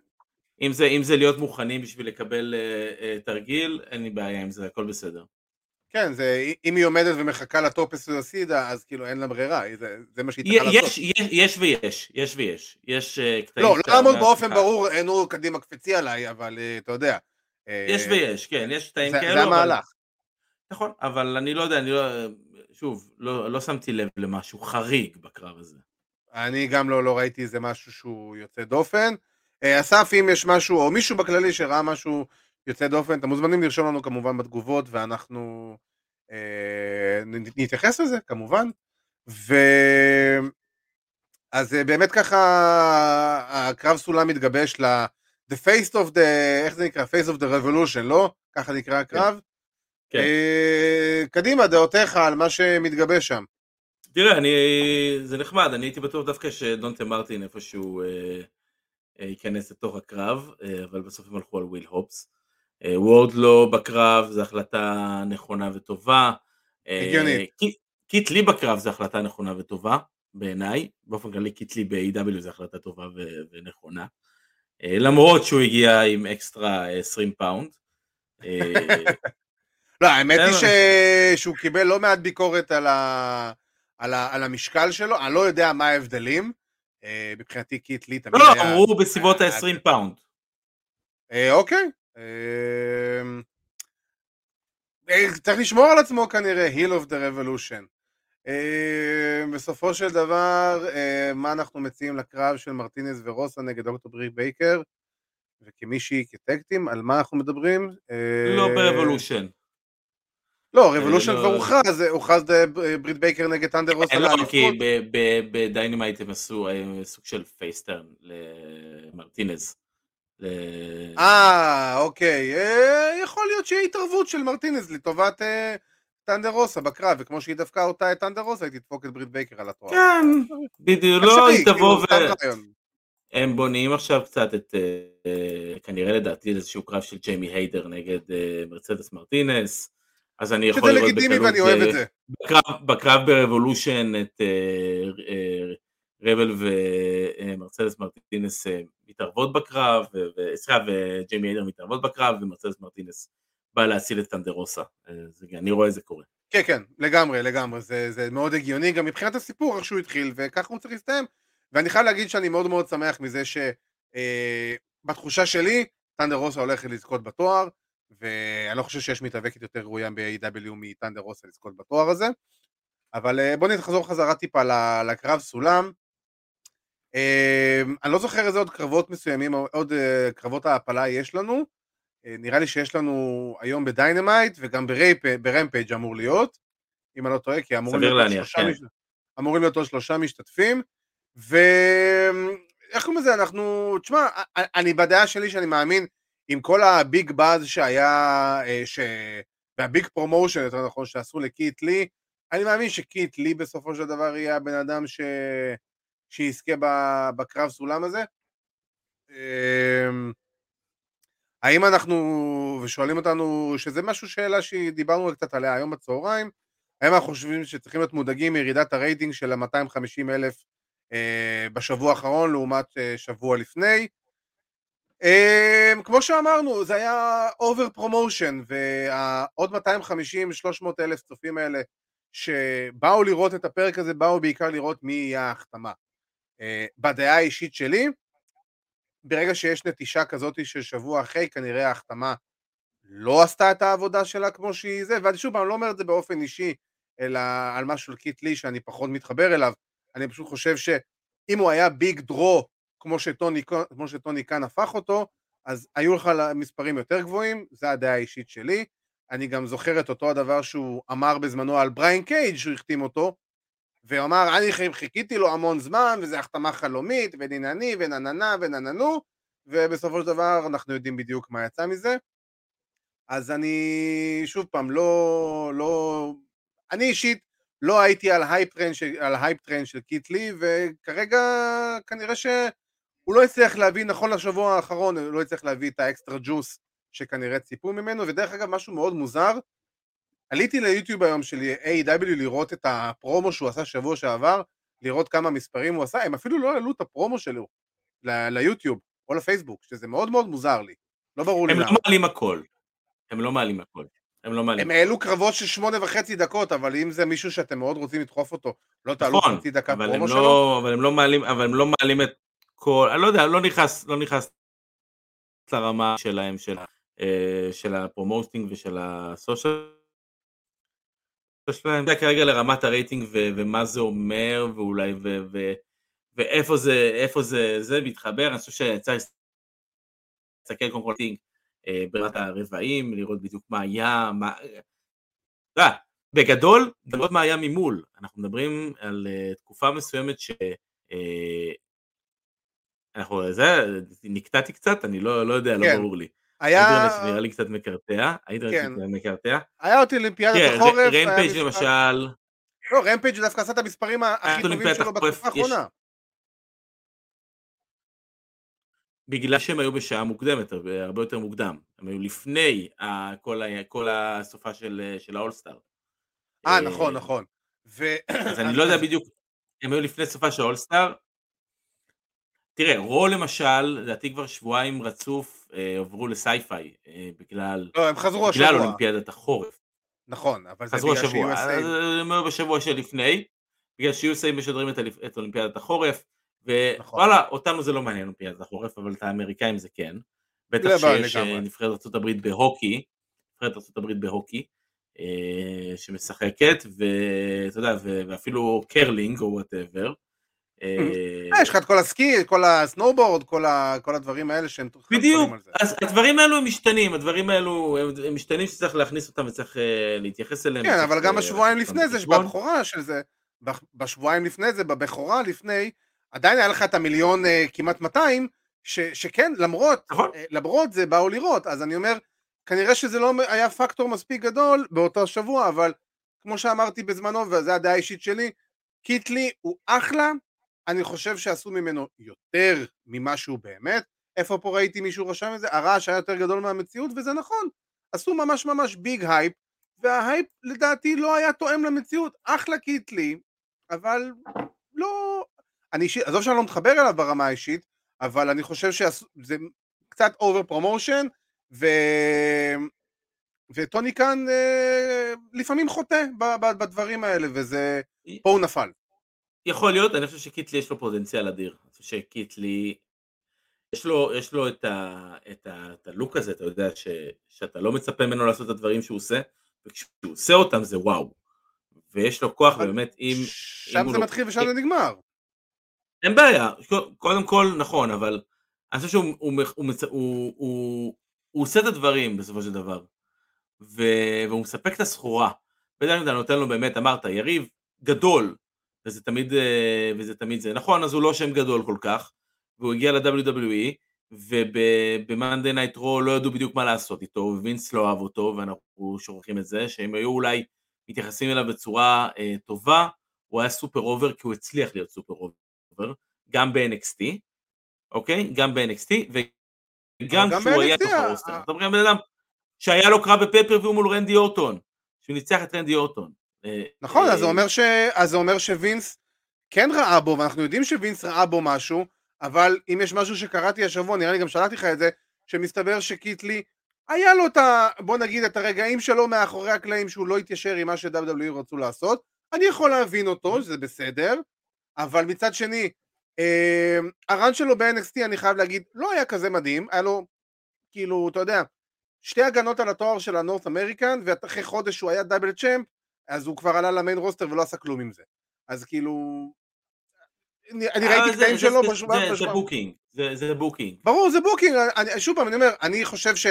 אם זה, אם זה להיות מוכנים בשביל לקבל תרגיל, אין לי בעיה עם זה, הכל בסדר. כן, זה, אם היא עומדת ומחכה לטופס הסידה, אז כאילו אין לה ברירה, זה, זה מה שהיא צריכה לעשות. יש, יש, יש ויש, יש ויש, יש אה, קטעים לא, לא לעמוד באופן ברור, אין הוא קדימה קפצי עליי, אבל אה, אתה יודע. אה, יש ויש, כן, יש קטעים כאלו, זה המהלך. נכון, אבל אני לא יודע, אני לא, שוב, לא, לא שמתי לב למשהו חריג בקרב הזה. אני גם לא, לא ראיתי איזה משהו שהוא יוצא דופן. אה, אסף, אם יש משהו, או מישהו בכללי שראה משהו יוצא דופן, אתם מוזמנים לרשום לנו כמובן בתגובות, ואנחנו אה, נתייחס לזה, כמובן. ו... אז אה, באמת ככה, הקרב סולם מתגבש ל... The face of the, איך זה נקרא? face of the revolution, לא? ככה נקרא הקרב? כן. אה, קדימה, דעותיך על מה שמתגבש שם. תראה, אני, זה נחמד, אני הייתי בטוח דווקא שדנטה מרטין איפשהו אה, אה, ייכנס לתוך הקרב, אה, אבל בסוף הם הלכו על וויל הובס. אה, וורדלו בקרב זו החלטה נכונה וטובה. אה, הגיונית. קי- קיט לי בקרב זו החלטה נכונה וטובה, בעיניי. באופן כללי קיט לי ב-AEW זו החלטה טובה ו- ונכונה. אה, למרות שהוא הגיע עם אקסטרה 20 פאונד. לא, האמת היא. ש... שהוא קיבל לא מעט ביקורת על, ה... על, ה... על המשקל שלו, אני לא יודע מה ההבדלים. מבחינתי קיט לי תמיד לא, היה... אמרו בסביבות אה, ה-20 פאונד. אוקיי. אה, אה, צריך לשמור על עצמו כנראה, Hill of the Revolution. אה, בסופו של דבר, אה, מה אנחנו מציעים לקרב של מרטינז ורוסה נגד דוקטור בריק בייקר? וכמישהי כטקטים, על מה אנחנו מדברים? אה, לא ברבולושן. לא, Revolution לא- כבר הוכרז, הוכרז ברית בייקר נגד ת'אנדר רוזה לא. כי ב Dynamite הם עשו סוג של face turn למרטינז. ל- אה, אוקיי. אה, יכול להיות שיהיה התערבות של מרטינז לטובת אה, ת'אנדר רוזה בקרב, וכמו שהיא דפקה אותה את ת'אנדר רוזה, היא תדפוק את ברית בייקר על התואר. כן, בדיוק, לא, היא תבוא כאילו, ו... הם בונים עכשיו קצת את, אה, אה, כנראה לדעתי איזשהו קרב של ג'יימי הייטר נגד אה, מרצדס מרטינס, אז אני יכול שזה לראות לגיטימי בקלות ואני אוהב אה, את זה. בקרב, בקרב ברבולושן את אה, אה, רבל ומרצלס מרטינס אה, מתערבות בקרב, סליחה, וג'יימי איידר מתערבות בקרב, ומרצלס מרטינס בא להציל את טנדרוסה. אה, אני רואה את זה קורה. כן, כן, לגמרי, לגמרי, זה, זה מאוד הגיוני, גם מבחינת הסיפור, איך שהוא התחיל, וככה הוא צריך להסתיים. ואני חייב להגיד שאני מאוד מאוד שמח מזה שבתחושה אה, שלי, ת'אנדר רוזה הולכת לזכות בתואר, ואני לא חושב שיש מתאבקת יותר ראויה ב-AEW מת'אנדר רוזה לזכות בתואר הזה. אבל אה, בואו נחזור חזרה טיפה לקרב סולם. אה, אני לא זוכר איזה עוד קרבות מסוימים, עוד אה, קרבות העפלה יש לנו. נראה לי שיש לנו היום ב Dynamite וגם ב Rampage אמור להיות, אם אני לא טועה, כי אמורים להיות, להניח, כן. מש... אמורים להיות עוד שלושה משתתפים. ואיך קוראים לזה, אנחנו, תשמע, אני בדעה שלי שאני מאמין עם כל ה big buzz שהיה, ש... וה big promotion, יותר נכון, שעשו לקית' לי, אני מאמין שקית' לי בסופו של דבר יהיה הבן אדם ש... שיזכה בקרב סולם הזה. אמ, האם אנחנו, ושואלים אותנו, שזה משהו, שאלה שדיברנו קצת עליה היום בצהריים, האם אנחנו חושבים שצריכים להיות מודאגים מירידת הרייטינג של ה-250 אלף אה, בשבוע האחרון לעומת אה, שבוע לפני? אה, כמו שאמרנו, זה היה over promotion, והעוד 250-300 אלף צופים האלה שבאו לראות את הפרק הזה, באו בעיקר לראות מי יהיה ההחתמה. Uh, בדעה האישית שלי, ברגע שיש נטישה כזאת של שבוע אחרי, כנראה ההחתמה לא עשתה את העבודה שלה כמו שהיא זה, ואני שוב פעם לא אומר את זה באופן אישי, אלא על משהו של קית' לי שאני פחות מתחבר אליו, אני פשוט חושב שאם הוא היה big draw כמו שטוני, כמו שטוני קאן הפך אותו, אז היו לך מספרים יותר גבוהים, זו הדעה האישית שלי. אני גם זוכר את אותו הדבר שהוא אמר בזמנו על בריין קייג' שהוא החתים אותו, והוא אמר, אני חיכיתי לו המון זמן, וזו החתמה חלומית, ונינני, ונננה, ונננו, ובסופו של דבר אנחנו יודעים בדיוק מה יצא מזה. אז אני, שוב פעם, לא, לא, אני אישית לא הייתי על hype train של, הייפ של קית' לי, וכרגע כנראה שהוא לא הצליח להביא, נכון לשבוע האחרון, הוא לא הצליח להביא את ה extra juice שכנראה ציפו ממנו, ודרך אגב משהו מאוד מוזר, עליתי ליוטיוב היום של AEW לראות את הפרומו שהוא עשה שבוע שעבר, לראות כמה מספרים הוא עשה, הם אפילו לא העלו את הפרומו שלו ליוטיוב או לפייסבוק, שזה מאוד מאוד מוזר לי, לא ברור לי למה. הם לא מעלים הכל, הם לא מעלים הכל. הם לא מעלים. הם העלו קרבות של שמונה וחצי דקות, אבל אם זה מישהו שאתם מאוד רוצים לדחוף אותו, לא תעלו נכון, חצי דקה פרומו לא, שלו. אבל הם לא מעלים, אבל הם לא מעלים את כל, אני לא יודע, לא נכנס, לא נכנס לרמה שלהם, של אה, של הפרומו posting ושל ה social שלהם, זה כרגע לרמת הרייטינג ומה זה אומר ואולי ואיפה זה, איפה זה, זה מתחבר, אני חושב שצריך להסתכל קודם כל אה, ברמת הרבעים, לראות בדיוק מה היה, מה... לא, בגדול, לראות מה היה ממול, אנחנו מדברים על תקופה מסוימת ש... אנחנו, זה, נקטעתי קצת, אני לא, לא יודע, לא כן. לא ברור לי. היה... האינטרנט נראה לי קצת מקרטע, האינטרנט כן. מקרטע. היה אותי אולימפיאדת החורף. רמפייג' למשל. לא, רמפייג' דווקא עשה את המספרים הכי טובים שלו בתקופה האחרונה. בגלל שהם היו בשעה מוקדמת, הרבה יותר מוקדם. הם היו לפני כל הסופה של האולסטאר. אה, נכון, נכון. אז אני לא יודע בדיוק, הם היו לפני סופה של האולסטאר. תראה, רו למשל, לדעתי כבר שבועיים רצוף אה, עברו ל Syfy אה, בגלל, לא, הם חזרו בגלל השבוע. אולימפיאדת החורף. נכון, אבל זה בגלל אז הם היו בשבוע שלפני, בגלל שיוסי משדרים את, את אולימפיאדת החורף, נכון. ווואלה, נכון. אותנו זה לא מעניין אולימפיאדת החורף, אבל את האמריקאים זה כן. בטח שיש אה, נבחרת ארה"ב בהוקי, נבחרת ארה"ב בהוקי, שמשחקת, ואתה יודע, ואפילו קרלינג או whatever. אה, יש לך את כל הסקי, כל הסנואובורד, כל הדברים האלה שהם... בדיוק, אז הדברים האלו הם משתנים, הדברים האלו הם משתנים שצריך להכניס אותם וצריך אה, להתייחס אליהם. כן, אבל גם בשבועיים לפני זה, בבכורה של זה, בשבועיים לפני זה, בבכורה לפני, עדיין היה לך את המיליון אה, כמעט 200, שכן, למרות, נכון. למרות זה באו לראות, אז אני אומר, כנראה שזה לא היה פקטור מספיק גדול באותו שבוע, אבל כמו שאמרתי בזמנו, וזו הדעה האישית שלי, קית' לי הוא אחלה, אני חושב שעשו ממנו יותר ממה שהוא באמת. איפה פה ראיתי מישהו רשם את זה? הרעש היה יותר גדול מהמציאות, וזה נכון. עשו ממש ממש big hype, וה hype לדעתי לא היה תואם למציאות. אחלה קית' לי, אבל לא... אני אישית, עזוב שאני לא מתחבר אליו ברמה האישית, אבל אני חושב שזה קצת over promotion, ו... וטוני קאן אה, לפעמים חוטא ב- ב- בדברים האלה, וזה... פה הוא נפל. יכול להיות, אני חושב שקיטלי יש לו פוטנציאל אדיר. אני חושב שקיטלי, יש לו, יש לו את, ה, את, ה, את הלוק הזה, אתה יודע, ש, שאתה לא מצפה ממנו לעשות את הדברים שהוא עושה, וכשהוא עושה אותם זה וואו. ויש לו כוח, ובאמת, אם... שם אם זה לא- מתחיל ושם זה נגמר. אין בעיה, קודם כל נכון, אבל אני חושב שהוא הוא, הוא, הוא, הוא, הוא עושה את הדברים בסופו של דבר, ו, והוא מספק את הסחורה. בדרך כלל נותן לו באמת, אמרת, יריב גדול, וזה תמיד, אה, וזה תמיד זה. נכון, אז הוא לא שם גדול כל כך, והוא הגיע ל-WWE, וב-Monday Night Raw לא ידעו בדיוק מה לעשות איתו, ווינס לא אהב אותו, ואנחנו שוכחים את זה, שהם היו אולי מתייחסים אליו בצורה אה, טובה, הוא היה super over, כי הוא הצליח להיות super over, גם ב-NXT, אוקיי? גם ב-NXT, וגם גם כשהוא היה ב-NXT, בתוך ה- הרוסטר. ה- אתה מדבר על בן אדם שהיה לו קרב בפייפריוויו מול רנדי אורטון, שהוא ניצח את רנדי אורטון. נכון, אז זה אה, אומר, ש... אז זה אומר שווינס כן ראה בו, ואנחנו יודעים שווינס ראה בו משהו, אבל אם יש משהו שקראתי השבוע, נראה לי גם שלחתי לך את זה, שמסתבר שקיטלי, היה לו את ה... בוא נגיד את הרגעים שלו מאחורי הקלעים שהוא לא התיישר עם מה ש-WWE רצו לעשות, אני יכול להבין אותו, שזה בסדר, אבל מצד שני, אה, ה run שלו ב-NXT, אני חייב להגיד, לא היה כזה מדהים, היה לו, כאילו, אתה יודע, שתי הגנות על התואר של ה North American, ואחרי חודש שהוא היה double champ, אז הוא כבר עלה ל main roster ולא עשה כלום עם זה. אז כאילו... אני, ראיתי אה, זה- קטעים זה- שלו זה- בשבוע... זה- בשבוע- בוקינג, זה- בוקינג. ברור, זה booking, אני, שוב פעם, אני אומר, אני חושב ש...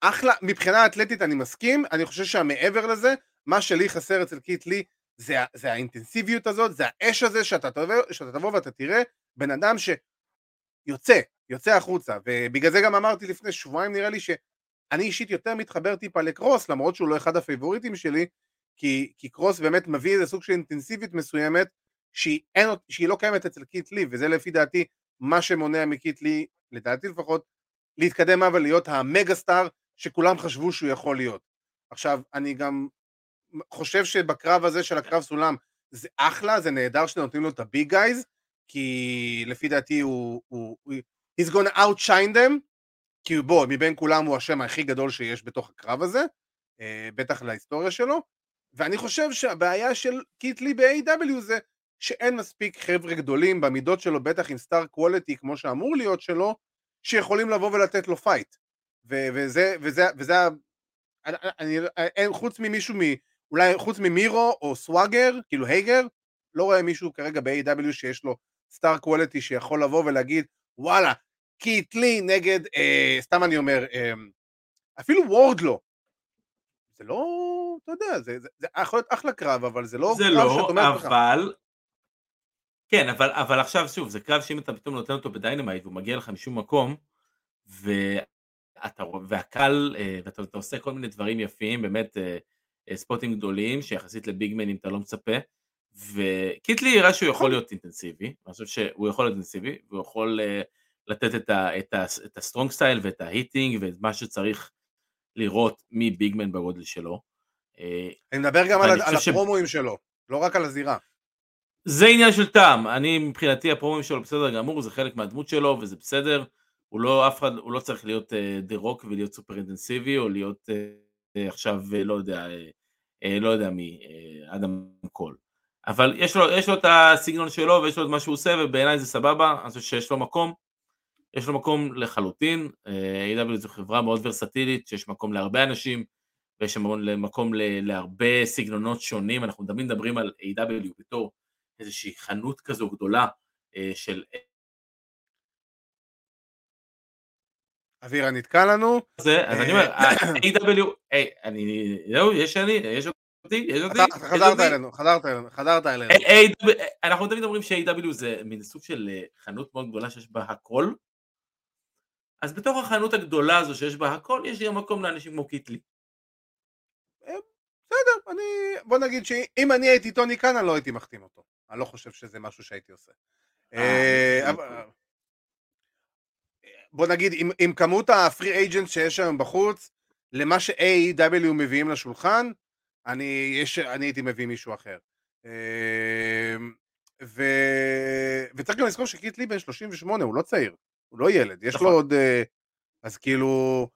אחלה, מבחינה אתלטית אני מסכים, אני חושב שהמעבר לזה, מה שלי חסר אצל קית' לי, זה, זה האינטנסיביות הזאת, זה האש הזה, שאתה תבוא, שאתה תבוא ואתה תראה בן אדם שיוצא, יוצא החוצה, ובגלל זה גם אמרתי לפני שבועיים נראה לי שאני אישית יותר מתחבר טיפה לקרוס, למרות שהוא לא אחד הפייבוריטים שלי, כי, כי קרוס באמת מביא איזה סוג של אינטנסיביות מסוימת, שהיא, אין, שהיא לא קיימת אצל Keith Lee, וזה לפי דעתי מה שמונע מ Keith Lee, לדעתי לפחות, להתקדם אבל להיות ה mega star שכולם חשבו שהוא יכול להיות. עכשיו, אני גם חושב שבקרב הזה של הקרב סולם זה אחלה, זה נהדר שנותנים לו את הביג גייז, כי לפי דעתי הוא, הוא, הוא he's gonna outshine them, כי בוא, מבין כולם הוא השם הכי גדול שיש בתוך הקרב הזה, אה, בטח להיסטוריה שלו, ואני חושב שהבעיה של קיטלי ב-AW זה שאין מספיק חבר'ה גדולים במידות שלו, בטח עם סטאר קוולטי כמו שאמור להיות שלו, שיכולים לבוא ולתת לו fight. ו- וזה, וזה, וזה, אני, אני, אין, חוץ ממישהו, מ, אולי חוץ ממירו או סוואגר, כאילו הייגר, לא רואה מישהו כרגע ב-AEW שיש לו star quality שיכול לבוא ולהגיד, וואלה, קית' לי נגד, אה, סתם אני אומר, אה, אפילו וורדלו. זה לא, אתה יודע, זה, זה, זה יכול להיות אחלה קרב, אבל זה לא זה קרב לא, שאתה אומר לך. אבל... כן, אבל, אבל עכשיו שוב, זה קרב שאם אתה פתאום נותן אותו ב Dynamite והוא מגיע לך משום מקום, ואתה, והקהל, אה, ואתה אתה עושה כל מיני דברים יפים, באמת אה, אה, spotים גדולים, שיחסית ל big manים אתה לא מצפה, וקית' לי יראה שהוא יכול להיות אינטנסיבי, אני חושב שהוא יכול להיות אינטנסיבי, והוא יכול לתת את, ה, את, ה, את ה strong style ואת ה hitting ואת מה שצריך לראות מ big man בגודל שלו. אה, אני מדבר גם על, על חושב ש- ה promoאים שלו, לא רק על הזירה. זה עניין של טעם, אני מבחינתי ה promoים שלו בסדר גמור, זה חלק מהדמות שלו וזה בסדר, הוא לא אף אחד, הוא לא צריך להיות דה רוק ולהיות סופר אינטנסיבי או להיות אה, אה, עכשיו אה, לא יודע, אה, אה, לא יודע מי, אה, אדם קול, אבל יש לו, יש לו את הסגנון שלו ויש לו את מה שהוא עושה ובעיניי זה סבבה, אני חושב שיש לו מקום, יש לו מקום לחלוטין, אה, AEW זו חברה מאוד ורסטילית, שיש מקום להרבה אנשים ויש המון מקום להרבה סגנונות שונים, אנחנו תמיד מדברים על A.W. בתור איזושהי חנות כזו גדולה אה, של אווירה נתקע לנו. זה, אז אני אומר, ה-AW, היי, אני, זהו, יש אני, יש אותי, יש אותי, חזרת. אלינו, חזרת אלינו, חזרת אלינו. AW, אנחנו תמיד אומרים ש-AW זה מין סוג של אה, חנות מאוד גדולה שיש בה הכל, אז בתוך החנות הגדולה הזו שיש בה הכל, יש גם מקום לאנשים כמו קיטלי. בסדר, אני, בוא נגיד שאם אני הייתי טוני כאן, אני לא הייתי מחתים אותו. אני לא חושב שזה משהו שהייתי עושה. אה, אה, זה אבל- בוא נגיד, עם, עם כמות הפרי אייג'נט שיש היום בחוץ, למה ש-AEW מביאים לשולחן, אני, יש, אני הייתי מביא מישהו אחר. אה, ו... וצריך גם לזכור שקית' לי בן 38, הוא לא צעיר, הוא לא ילד, יש נכון. לו עוד... אה, אז כאילו,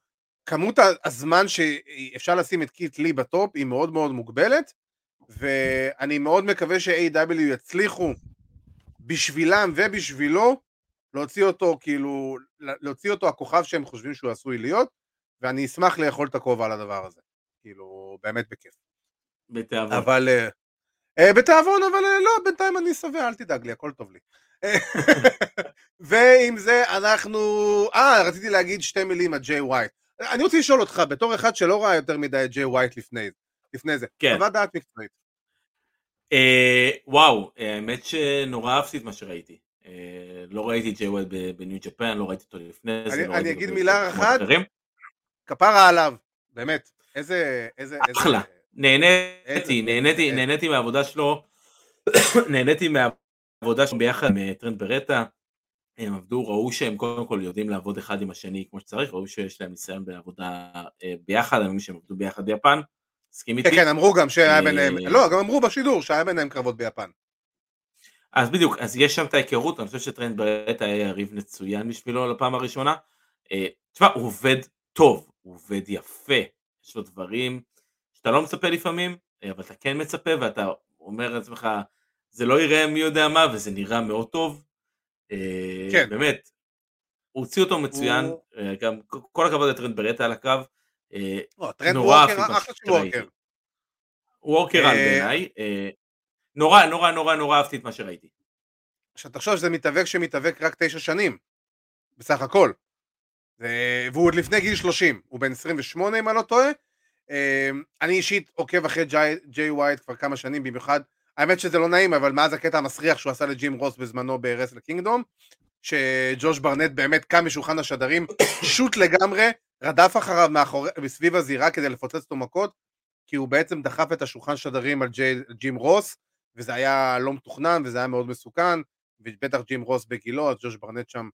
כמות הזמן שאפשר לשים את קית' לי ב top היא מאוד מאוד מוגבלת, ואני מאוד מקווה ש-AEW יצליחו בשבילם ובשבילו להוציא אותו כאילו, להוציא אותו הכוכב שהם חושבים שהוא עשוי להיות, ואני אשמח לאכול את הכובע על הדבר הזה. כאילו, באמת בכיף. בתיאבון. אבל... אה, אה, בתיאבון, אבל אה, לא, בינתיים אני שבע, אל תדאג לי, הכל טוב לי. ועם זה אנחנו... אה, רציתי להגיד שתי מילים על ג'יי ווייט. אני רוצה לשאול אותך, בתור אחד שלא ראה יותר מדי את ג'יי ווייט לפני, לפני זה, כן. חוות דעת מקצועית. אה, וואו, האמת שנורא אהבתי את מה שראיתי. אה, לא ראיתי את ג'יי ווייט בניו ג'פאן, לא ראיתי אותו לפני זה. אני- לא אני אגיד מילה אחת. כפרה עליו, באמת. איזה... איזה... איזה- אחלה. נהניתי, איזה- נהניתי, איזה- נהניתי מהעבודה שלו, נהניתי מהעבודה שלו ביחד עם טרנט ברטה. הם עבדו, ראו שהם קודם כל יודעים לעבוד אחד עם השני כמו שצריך, ראו שיש להם ניסיון בעבודה אה, ביחד, אני מבין שהם עבדו ביחד ביפן, מסכים איתי? כן, כן, אמרו גם שהיה אה, ביניהם... לא, גם אמרו בשידור שהיה ביניהם קרבות ביפן. אז בדיוק, אז יש שם את ההיכרות, אני חושב שטרנט ברטה היה יריב מצוין בשבילו לפעם הראשונה. אה, תשמע, הוא עובד טוב, הוא עובד יפה, יש לו דברים שאתה לא מצפה לפעמים, אבל אתה כן מצפה ואתה אומר לעצמך, זה לא יראה מי יודע מה, וזה נראה מאוד טוב. אה, כן. באמת, הוציא אותו מצוין, הוא- אה, גם כל הכבוד לטרנט ברטה על הקו. אה, לא, טרנט נורא worker, אחלה של. worker. worker על בעיניי, נורא נורא נורא נורא אהבתי את מה שראיתי. עכשיו תחשוב שזה מתאבק שמתאבק רק תשע שנים, בסך הכל. והוא עוד לפני גיל 30, הוא בן 28 אם אני לא טועה. אני אישית עוקב אחרי ג'יי ווייט כבר כמה שנים, במיוחד, האמת שזה לא נעים, אבל מאז הקטע המסריח שהוא עשה לג'ים רוס בזמנו ברסל קינגדום, שג'וש ברנט באמת קם משולחן השדרים, שוט לגמרי, רדף אחריו מאחורי, מסביב הזירה כדי לפוצץ אותו מכות, כי הוא בעצם דחף את השולחן שדרים על ג'יי, ג'ים רוס, וזה היה לא מתוכנן וזה היה מאוד מסוכן, ובטח ג'ים רוס בגילו, אז ג'וש ברנט שם.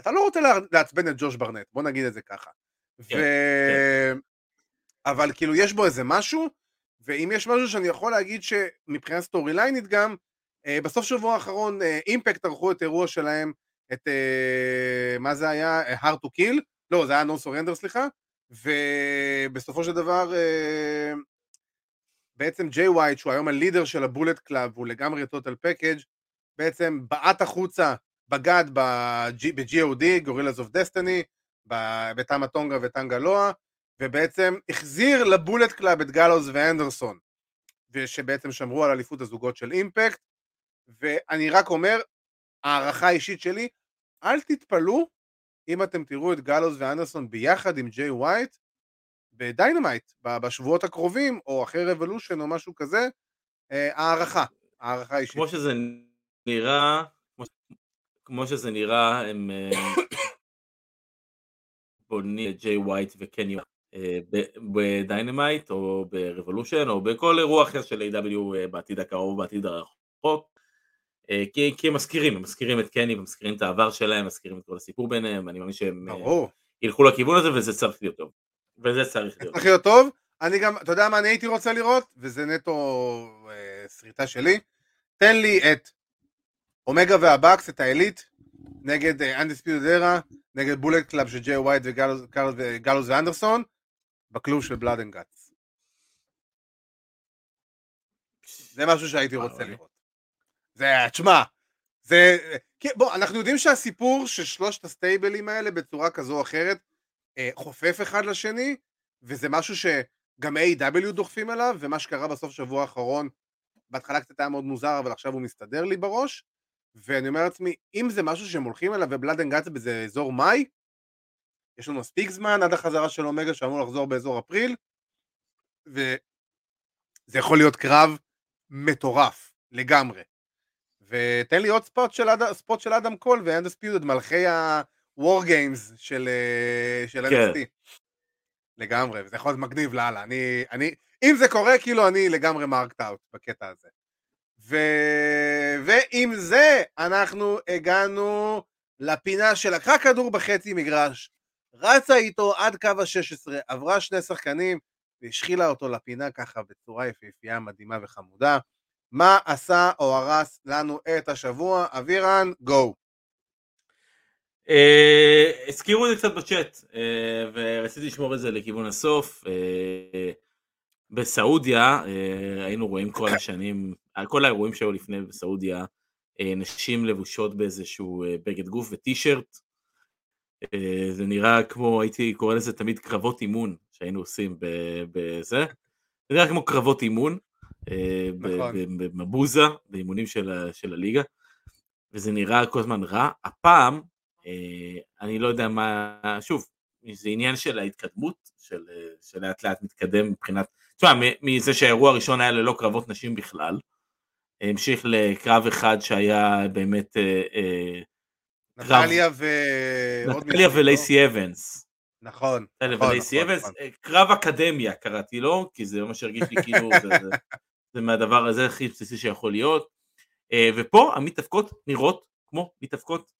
אתה לא רוצה לעצבן את ג'וש ברנט, בוא נגיד את זה ככה. כן, ו... אבל כאילו יש בו איזה משהו, ואם יש משהו שאני יכול להגיד שמבחינה סטורי ליינית גם, אה, בסוף שבוע האחרון אה, אימפקט ערכו את אירוע שלהם, את, אה, מה זה היה? אה, hard to kill? לא, זה היה no surrender סליחה, ובסופו של דבר אה, בעצם ג'יי ווייט, שהוא היום ה leader של הבולט קלאב, והוא לגמרי total package, בעצם בעט החוצה, בגד ב-GOD, גורילאז אוף דסטיני, בטאמה טונגה וטנגה לואה, ובעצם החזיר לבולט קלאב את גאלוז ואנדרסון, ושבעצם שמרו על אליפות הזוגות של אימפקט, ואני רק אומר, הערכה האישית שלי, אל תתפלאו אם אתם תראו את גאלוז ואנדרסון ביחד עם ג'יי ווייט בדיינמייט, בשבועות הקרובים, או אחרי רבולושן או משהו כזה, אה, הערכה, הערכה אישית. כמו שזה נראה, כמו, כמו שזה נראה, הם אה, בונים את ג'יי ווייט וקני ב- בדיינמייט או ברבולושן או בכל אירוע אחר של AEW אה, בעתיד הקרוב בעתיד הרחוק. אה, כי, כי הם מזכירים, הם מזכירים את קני ומזכירים את העבר שלהם, מזכירים את כל הסיפור ביניהם, אני מאמין שהם אה, ברור. ילכו לכיוון הזה וזה צריך להיות טוב. וזה צריך להיות. צריך להיות טוב. אני גם, אתה יודע מה אני הייתי רוצה לראות? וזה נטו אה, סריטה שלי. תן לי את אומגה והבקס, את העילית, נגד Undisputed Era, נגד בולט קלאב של ג'יי גאלוז- וגאלוז ואנדרסון, בכלוב של בלאד אנד גאטס. זה משהו שהייתי רוצה. לראות. זה, תשמע, זה, כי, בוא, אנחנו יודעים שהסיפור של שלושת ה stableים האלה בצורה כזו או אחרת אה, חופף אחד לשני, וזה משהו שגם AEW דוחפים אליו, ומה שקרה בסוף שבוע האחרון, בהתחלה קצת היה מאוד מוזר, אבל עכשיו הוא מסתדר לי בראש, ואני אומר לעצמי, אם זה משהו שהם הולכים אליו ובלאד אנד גאטס באיזה אזור מאי, יש לנו מספיק זמן עד החזרה של אומגה שאמור לחזור באזור אפריל, וזה יכול להיות קרב מטורף, לגמרי. ותן לי עוד spot של, אד... spot של אדם קול ו Undisputed, מלכי ה-war games של, אה, של כן. NXT. לגמרי, וזה יכול להיות מגניב לאללה. אני, אני, אם זה קורה, כאילו אני לגמרי marked out בקטע הזה. ו... ועם זה אנחנו הגענו לפינה שלקחה כדור בחצי מגרש, רצה איתו עד קו ה-16, עברה שני שחקנים והשחילה אותו לפינה ככה בצורה יפהפייה, מדהימה וחמודה. מה עשה או הרס לנו את השבוע? אבירן, גו. אה, הזכירו את זה קצת בצ'אט, אה, ורציתי לשמור את זה לכיוון הסוף. אה, בסעודיה היינו רואים כל השנים, כל האירועים שהיו לפני בסעודיה, נשים לבושות באיזשהו בגד גוף וטישרט. זה נראה כמו, הייתי קורא לזה תמיד קרבות אימון שהיינו עושים בזה. זה נראה כמו קרבות אימון. נכון. במבוזה, באימונים של הליגה. וזה נראה כל הזמן רע. הפעם אה, אני לא יודע מה, שוב, זה עניין של ההתקדמות, של, שלאט לאט מתקדם מבחינת, תשמע, מזה שהאירוע הראשון היה ללא קרבות נשים בכלל, המשיך לקרב אחד שהיה באמת אה, אה, נטליה ו... נטליה ולייסי אבנס. נכון, נכון, ולייסי נכון, אבנס, נכון. קרב אקדמיה קראתי לו, כי זה ממש הרגיש לי כאילו, זה, מהדבר הזה הכי בסיסי שיכול להיות. ופה המתאבקות נראות כמו מתאבקות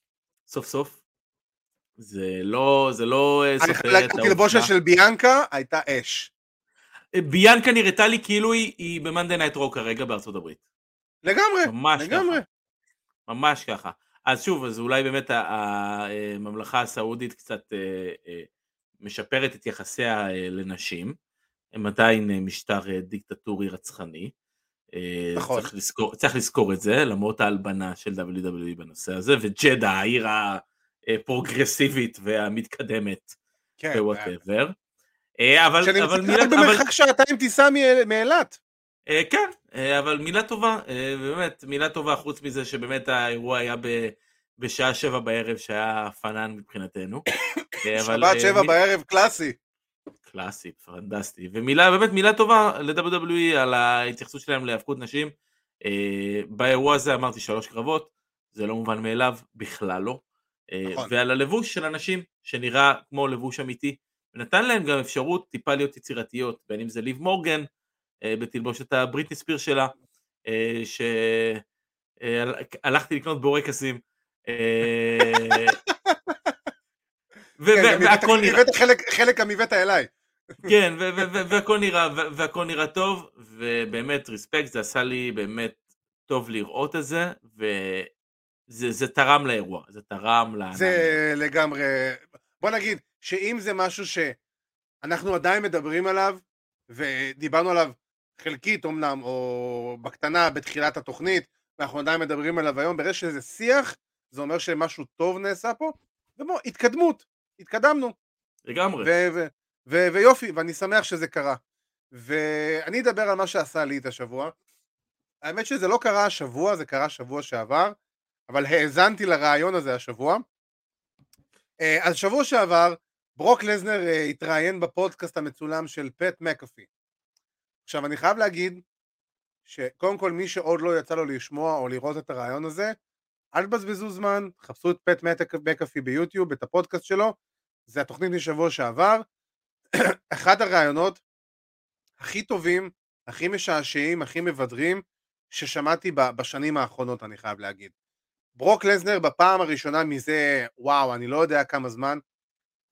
סוף סוף. זה לא, זה לא אה, סותר את העובדה. התלבושת של ביאנקה הייתה אש. אה, ביאנקה נראתה לי כאילו היא, היא ב Monday Night Raw כרגע בארצות הברית. לגמרי, ממש לגמרי. ככה. ממש ככה. אז שוב, אז אולי באמת הממלכה הסעודית קצת אה, משפרת את יחסיה לנשים. הם עדיין משטר דיקטטורי רצחני. נכון. צריך לזכור, צריך לזכור את זה, למרות ההלבנה של WWE בנושא הזה, וג'דה, העיר הפרוגרסיבית והמתקדמת, כן, whatever. אה, אבל, אבל מילה... במרחק שעתיים טיסה מאילת. אה, כן, אה, אבל מילה טובה, באמת, מילה טובה, חוץ מזה שבאמת האירוע היה ב... בשעה שבע בערב, שהיה פאנן מבחינתנו. שבת שבע בערב קלאסי. קלאסי, פנדסטי, ומילה, באמת מילה טובה ל-WWE על ההתייחסות שלהם להיאבקות נשים. אה, באירוע הזה אמרתי שלוש קרבות, זה לא מובן מאליו, בכלל לא. אה, נכון. ועל הלבוש של אנשים, שנראה כמו לבוש אמיתי, ונתן להם גם אפשרות טיפה להיות יצירתיות, בין אם זה ליב מורגן, אה, בתלבושת הבריטני ספיר שלה, שהלכתי לקנות בורקסים. והכל נראה... חלק גם הבאת אליי. כן, והכל נראה, והכל נראה טוב, ובאמת ריספקט, זה עשה לי באמת טוב לראות את זה, וזה תרם לאירוע, זה תרם ל... זה לגמרי, בוא נגיד שאם זה משהו שאנחנו עדיין מדברים עליו, ודיברנו עליו חלקית אמנם, או בקטנה בתחילת התוכנית, ואנחנו עדיין מדברים עליו היום, ברגע שזה שיח, זה אומר שמשהו טוב נעשה פה, ובוא, התקדמות, התקדמנו. לגמרי. ויופי, ואני שמח שזה קרה. ואני אדבר על מה שעשה לי את השבוע. האמת שזה לא קרה השבוע, זה קרה שבוע שעבר, אבל האזנתי לרעיון הזה השבוע. אה, אז שבוע שעבר, ברוק לזנר אה, התראיין בפודקאסט המצולם של פט מקאפי. עכשיו, אני חייב להגיד שקודם כל מי שעוד לא יצא לו לשמוע או לראות את הרעיון הזה, אל תבזבזו זמן, חפשו את פט מקאפי ביוטיוב, את הפודקאסט שלו, זה התוכנית משבוע שעבר, אחד הרעיונות הכי טובים, הכי משעשעים, הכי מבדרים ששמעתי בשנים האחרונות, אני חייב להגיד. ברוק לזנר בפעם הראשונה מזה, וואו, אני לא יודע כמה זמן,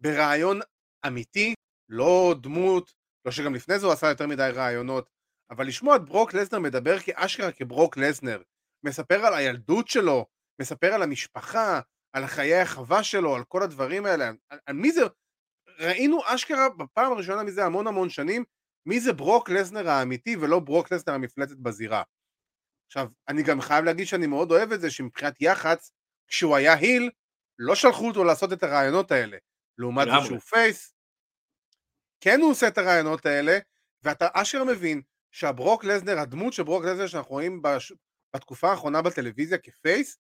ברעיון אמיתי, לא דמות, לא שגם לפני זה הוא עשה יותר מדי רעיונות, אבל לשמוע את ברוק לזנר מדבר כאשכרה כברוק לזנר, מספר על הילדות שלו, מספר על המשפחה, על החיי החווה שלו, על כל הדברים האלה, על, על מי זה, ראינו אשכרה בפעם הראשונה מזה המון המון שנים מי זה ברוק לסנר האמיתי ולא ברוק לסנר המפלצת בזירה. עכשיו, אני גם חייב להגיד שאני מאוד אוהב את זה שמבחינת יח"צ, כשהוא היה heel, לא שלחו אותו לעשות את הרעיונות האלה. לעומת זה שהוא face, כן הוא עושה את הרעיונות האלה, ואתה ישר מבין שהברוק לזנר, הדמות של ברוק לזנר שאנחנו רואים בש... בתקופה האחרונה בטלוויזיה כ face,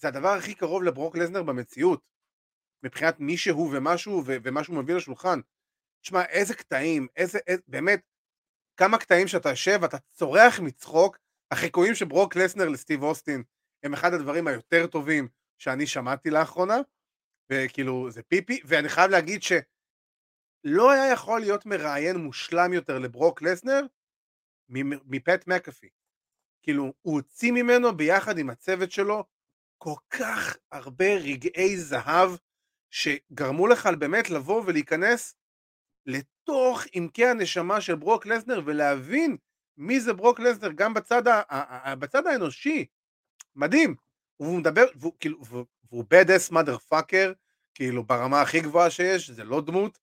זה הדבר הכי קרוב לברוק לזנר במציאות. מבחינת מי שהוא ומה שהוא ומה שהוא מביא לשולחן. תשמע, איזה קטעים, איזה, איזה, באמת, כמה קטעים שאתה יושב ואתה צורח מצחוק, החיקויים של ברוק לסנר לסטיב אוסטין הם אחד הדברים היותר טובים שאני שמעתי לאחרונה, וכאילו זה פיפי, ואני חייב להגיד שלא היה יכול להיות מראיין מושלם יותר לברוק לסנר מפט מקאפי. כאילו, הוא הוציא ממנו ביחד עם הצוות שלו כל כך הרבה רגעי זהב שגרמו לך באמת לבוא ולהיכנס לתוך עמקי הנשמה של ברוק לסנר ולהבין מי זה ברוק לסנר גם בצד, ה, ה, ה, בצד האנושי, מדהים, והוא מדבר, והוא, כאילו, והוא bad ass motherfucker, כאילו ברמה הכי גבוהה שיש, זה לא דמות,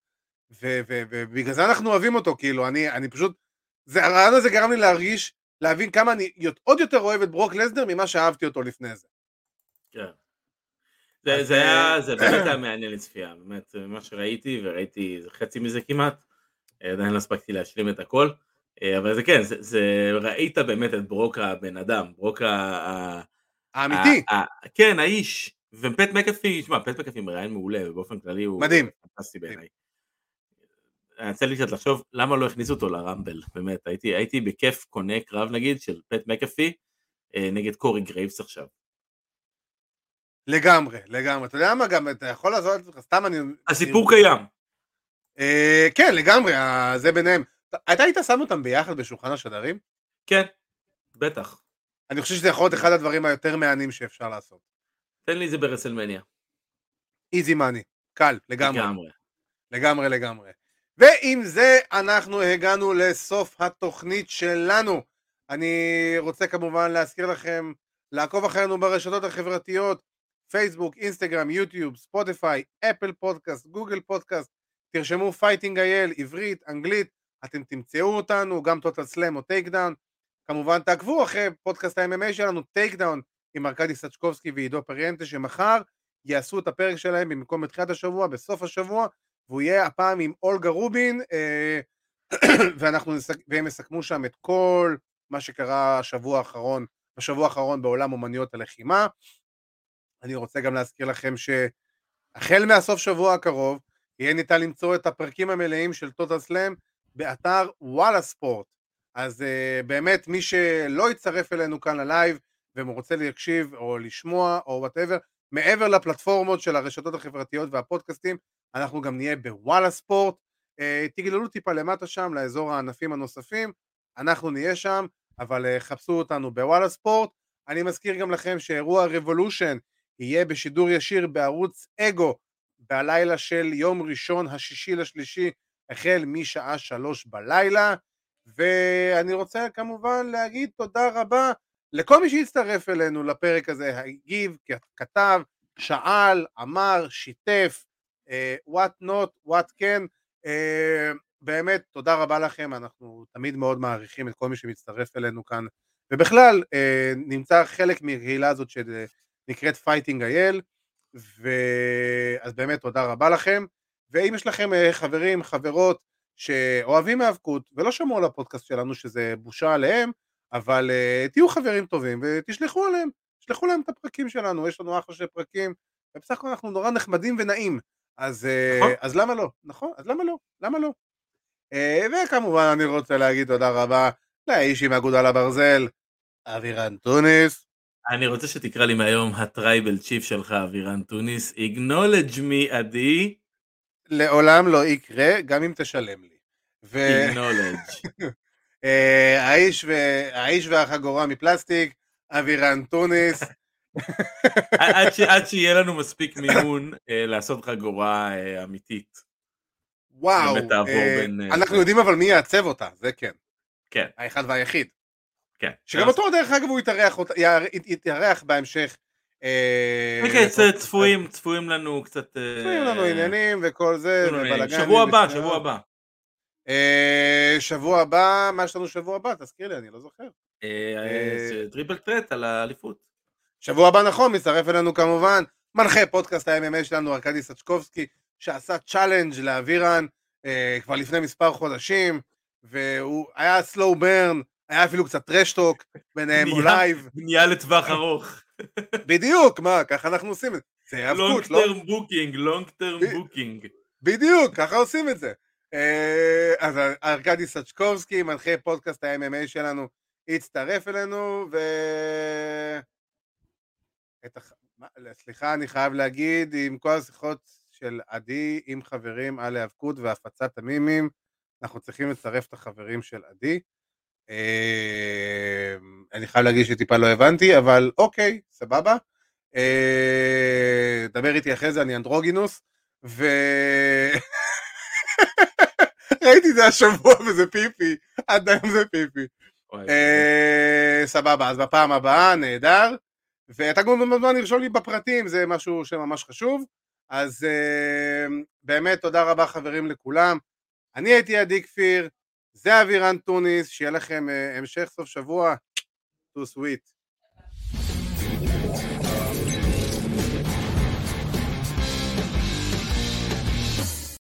ובגלל זה אנחנו אוהבים אותו, כאילו, אני, אני פשוט, זה, הרעיון הזה גרם לי להרגיש, להבין כמה אני עוד יותר אוהב את ברוק לסנר ממה שאהבתי אותו לפני זה. כן. זה, זה היה, זה באמת היה מעניין לצפייה, באמת, מה שראיתי, וראיתי חצי מזה כמעט, עדיין לא הספקתי להשלים את הכל, אבל זה כן, זה, זה ראית באמת את ברוק הבן אדם, ברוק ה... האמיתי. ה, ה, כן, האיש, ופט מקאפי, שמע, פט מקאפי מראיין מעולה, ובאופן כללי הוא... מדהים. פנטסטי בעיניי. אני רוצה לי קצת לחשוב למה לא הכניסו אותו לרמבל, באמת, הייתי, הייתי בכיף קונה קרב נגיד של פט מקאפי נגד קורי גרייבס עכשיו. לגמרי, לגמרי. אתה יודע מה גם, אתה יכול לעזור לעצמך, סתם אני... הסיפור קיים. אה, כן, לגמרי, זה ביניהם. אתה היית שם אותם ביחד בשולחן השדרים? כן, בטח. אני חושב שזה יכול להיות אחד הדברים היותר מהנים שאפשר לעשות. תן לי את זה ברסלמניה. easy money, קל, לגמרי. לגמרי. לגמרי, לגמרי. ועם זה אנחנו הגענו לסוף התוכנית שלנו. אני רוצה כמובן להזכיר לכם לעקוב אחרינו ברשתות החברתיות, פייסבוק, אינסטגרם, יוטיוב, ספוטיפיי, Apple Podcast, Google Podcast, תרשמו Fighting IL, עברית, אנגלית, אתם תמצאו אותנו, גם טוטל סלאם או טייק דאון. כמובן תעקבו אחרי פודקאסט ה-MMA שלנו, טייק דאון, עם ארכדי סצ'קובסקי ועידו פריאנטה, שמחר יעשו את הפרק שלהם במקום בתחילת השבוע, בסוף השבוע, והוא יהיה הפעם עם אולגה רובין, אה, ואנחנו נסק... והם יסכמו שם את כל מה שקרה השבוע האחרון, בשבוע האחרון בעולם אומניות הלחימה. אני רוצה גם להזכיר לכם שהחל מהסוף שבוע הקרוב, יהיה ניתן למצוא את הפרקים המלאים של טוטל סלאם באתר וואלה ספורט. אז uh, באמת מי שלא יצטרף אלינו כאן ללייב ורוצה להקשיב או לשמוע או whatever, מעבר לפלטפורמות של הרשתות החברתיות והפודקאסטים, אנחנו גם נהיה בוואלה ספורט. Uh, תגללו טיפה למטה שם לאזור הענפים הנוספים, אנחנו נהיה שם, אבל uh, חפשו אותנו בוואלה ספורט. אני מזכיר גם לכם שאירוע רבולושן יהיה בשידור ישיר בערוץ אגו בלילה של יום ראשון השישי לשלישי החל משעה שלוש בלילה ואני רוצה כמובן להגיד תודה רבה לכל מי שהצטרף אלינו לפרק הזה, הגיב, כתב, שאל, אמר, שיתף, uh, what not, what can, uh, באמת תודה רבה לכם, אנחנו תמיד מאוד מעריכים את כל מי שמצטרף אלינו כאן, ובכלל uh, נמצא חלק מהקהילה הזאת שנקראת Fighting IL, אז באמת תודה רבה לכם, ואם יש לכם uh, חברים, חברות, שאוהבים האבקות ולא שמעו על הפודקאסט שלנו שזה בושה עליהם, אבל uh, תהיו חברים טובים ותשלחו עליהם, תשלחו להם את הפרקים שלנו, יש לנו אחלה של פרקים, ובסך הכל אנחנו נורא נחמדים ונעים, אז, uh, נכון. אז למה לא? נכון, אז למה לא? למה לא? Uh, וכמובן אני רוצה להגיד תודה רבה לאיש עם אגודל הברזל, אבירן טוניס. אני רוצה שתקרא לי מהיום ה Tribal Chief שלך, אבירן טוניס, acknowledge me, עדי. לעולם לא יקרה, גם אם תשלם לי. ו... acknowledge. אה, האיש, ו... האיש והחגורה מפלסטיק, אבירן טוניס. עד, ש... עד שיהיה לנו מספיק מימון אה, לעשות חגורה אה, אמיתית. וואו, בין, אנחנו זה. יודעים אבל מי יעצב אותה, זה כן. כן. האחד והיחיד. כן. שגם אותו דרך אגב הוא יתארח, יתארח בהמשך. כן, טוב, צפויים, צפויים לנו קצת... צפויים לנו עניינים וכל זה, שבוע הבא. שבוע הבא. אה, שבוע הבא, מה יש לנו שבוע הבא? תזכיר לי, אני לא זוכר. אה, אה, triple threat על האליפות. שבוע הבא נכון, מצטרף אלינו כמובן מנחה פודקאסט ה-MMA שלנו ארכדי סצ'קובסקי שעשה challenge לאבירן אה, כבר לפני מספר חודשים והוא היה slow burn, היה אפילו קצת trash talk ביניהם נהיה- לייב, בנייה לטווח ארוך. בדיוק, מה, ככה אנחנו עושים את זה, זה long היאבקות, לא? term booking, long term booking. בדיוק, ככה עושים את זה. אז ארכדי סצ'קובסקי, מנחה פודקאסט ה-MMA שלנו, הצטרף אלינו, ו... את הח... סליחה, אני חייב להגיד, עם כל השיחות של עדי עם חברים על היאבקות והפצת המימים, אנחנו צריכים לצרף את החברים של עדי. אה, אני חייב להגיד שטיפה לא הבנתי, אבל אוקיי, סבבה. אה, דבר איתי אחרי זה, אני אנדרוגינוס, ו... ראיתי את זה השבוע וזה פיפי, עד היום זה פיפי. אה, סבבה, אז בפעם הבאה, נהדר. ואתה גם מוזמן לרשום לי בפרטים, זה משהו שממש חשוב. אז אה, באמת תודה רבה חברים לכולם. אני הייתי עדי כפיר, זה אבירן טוניס, שיהיה לכם אה, המשך סוף שבוע. טו סוויט.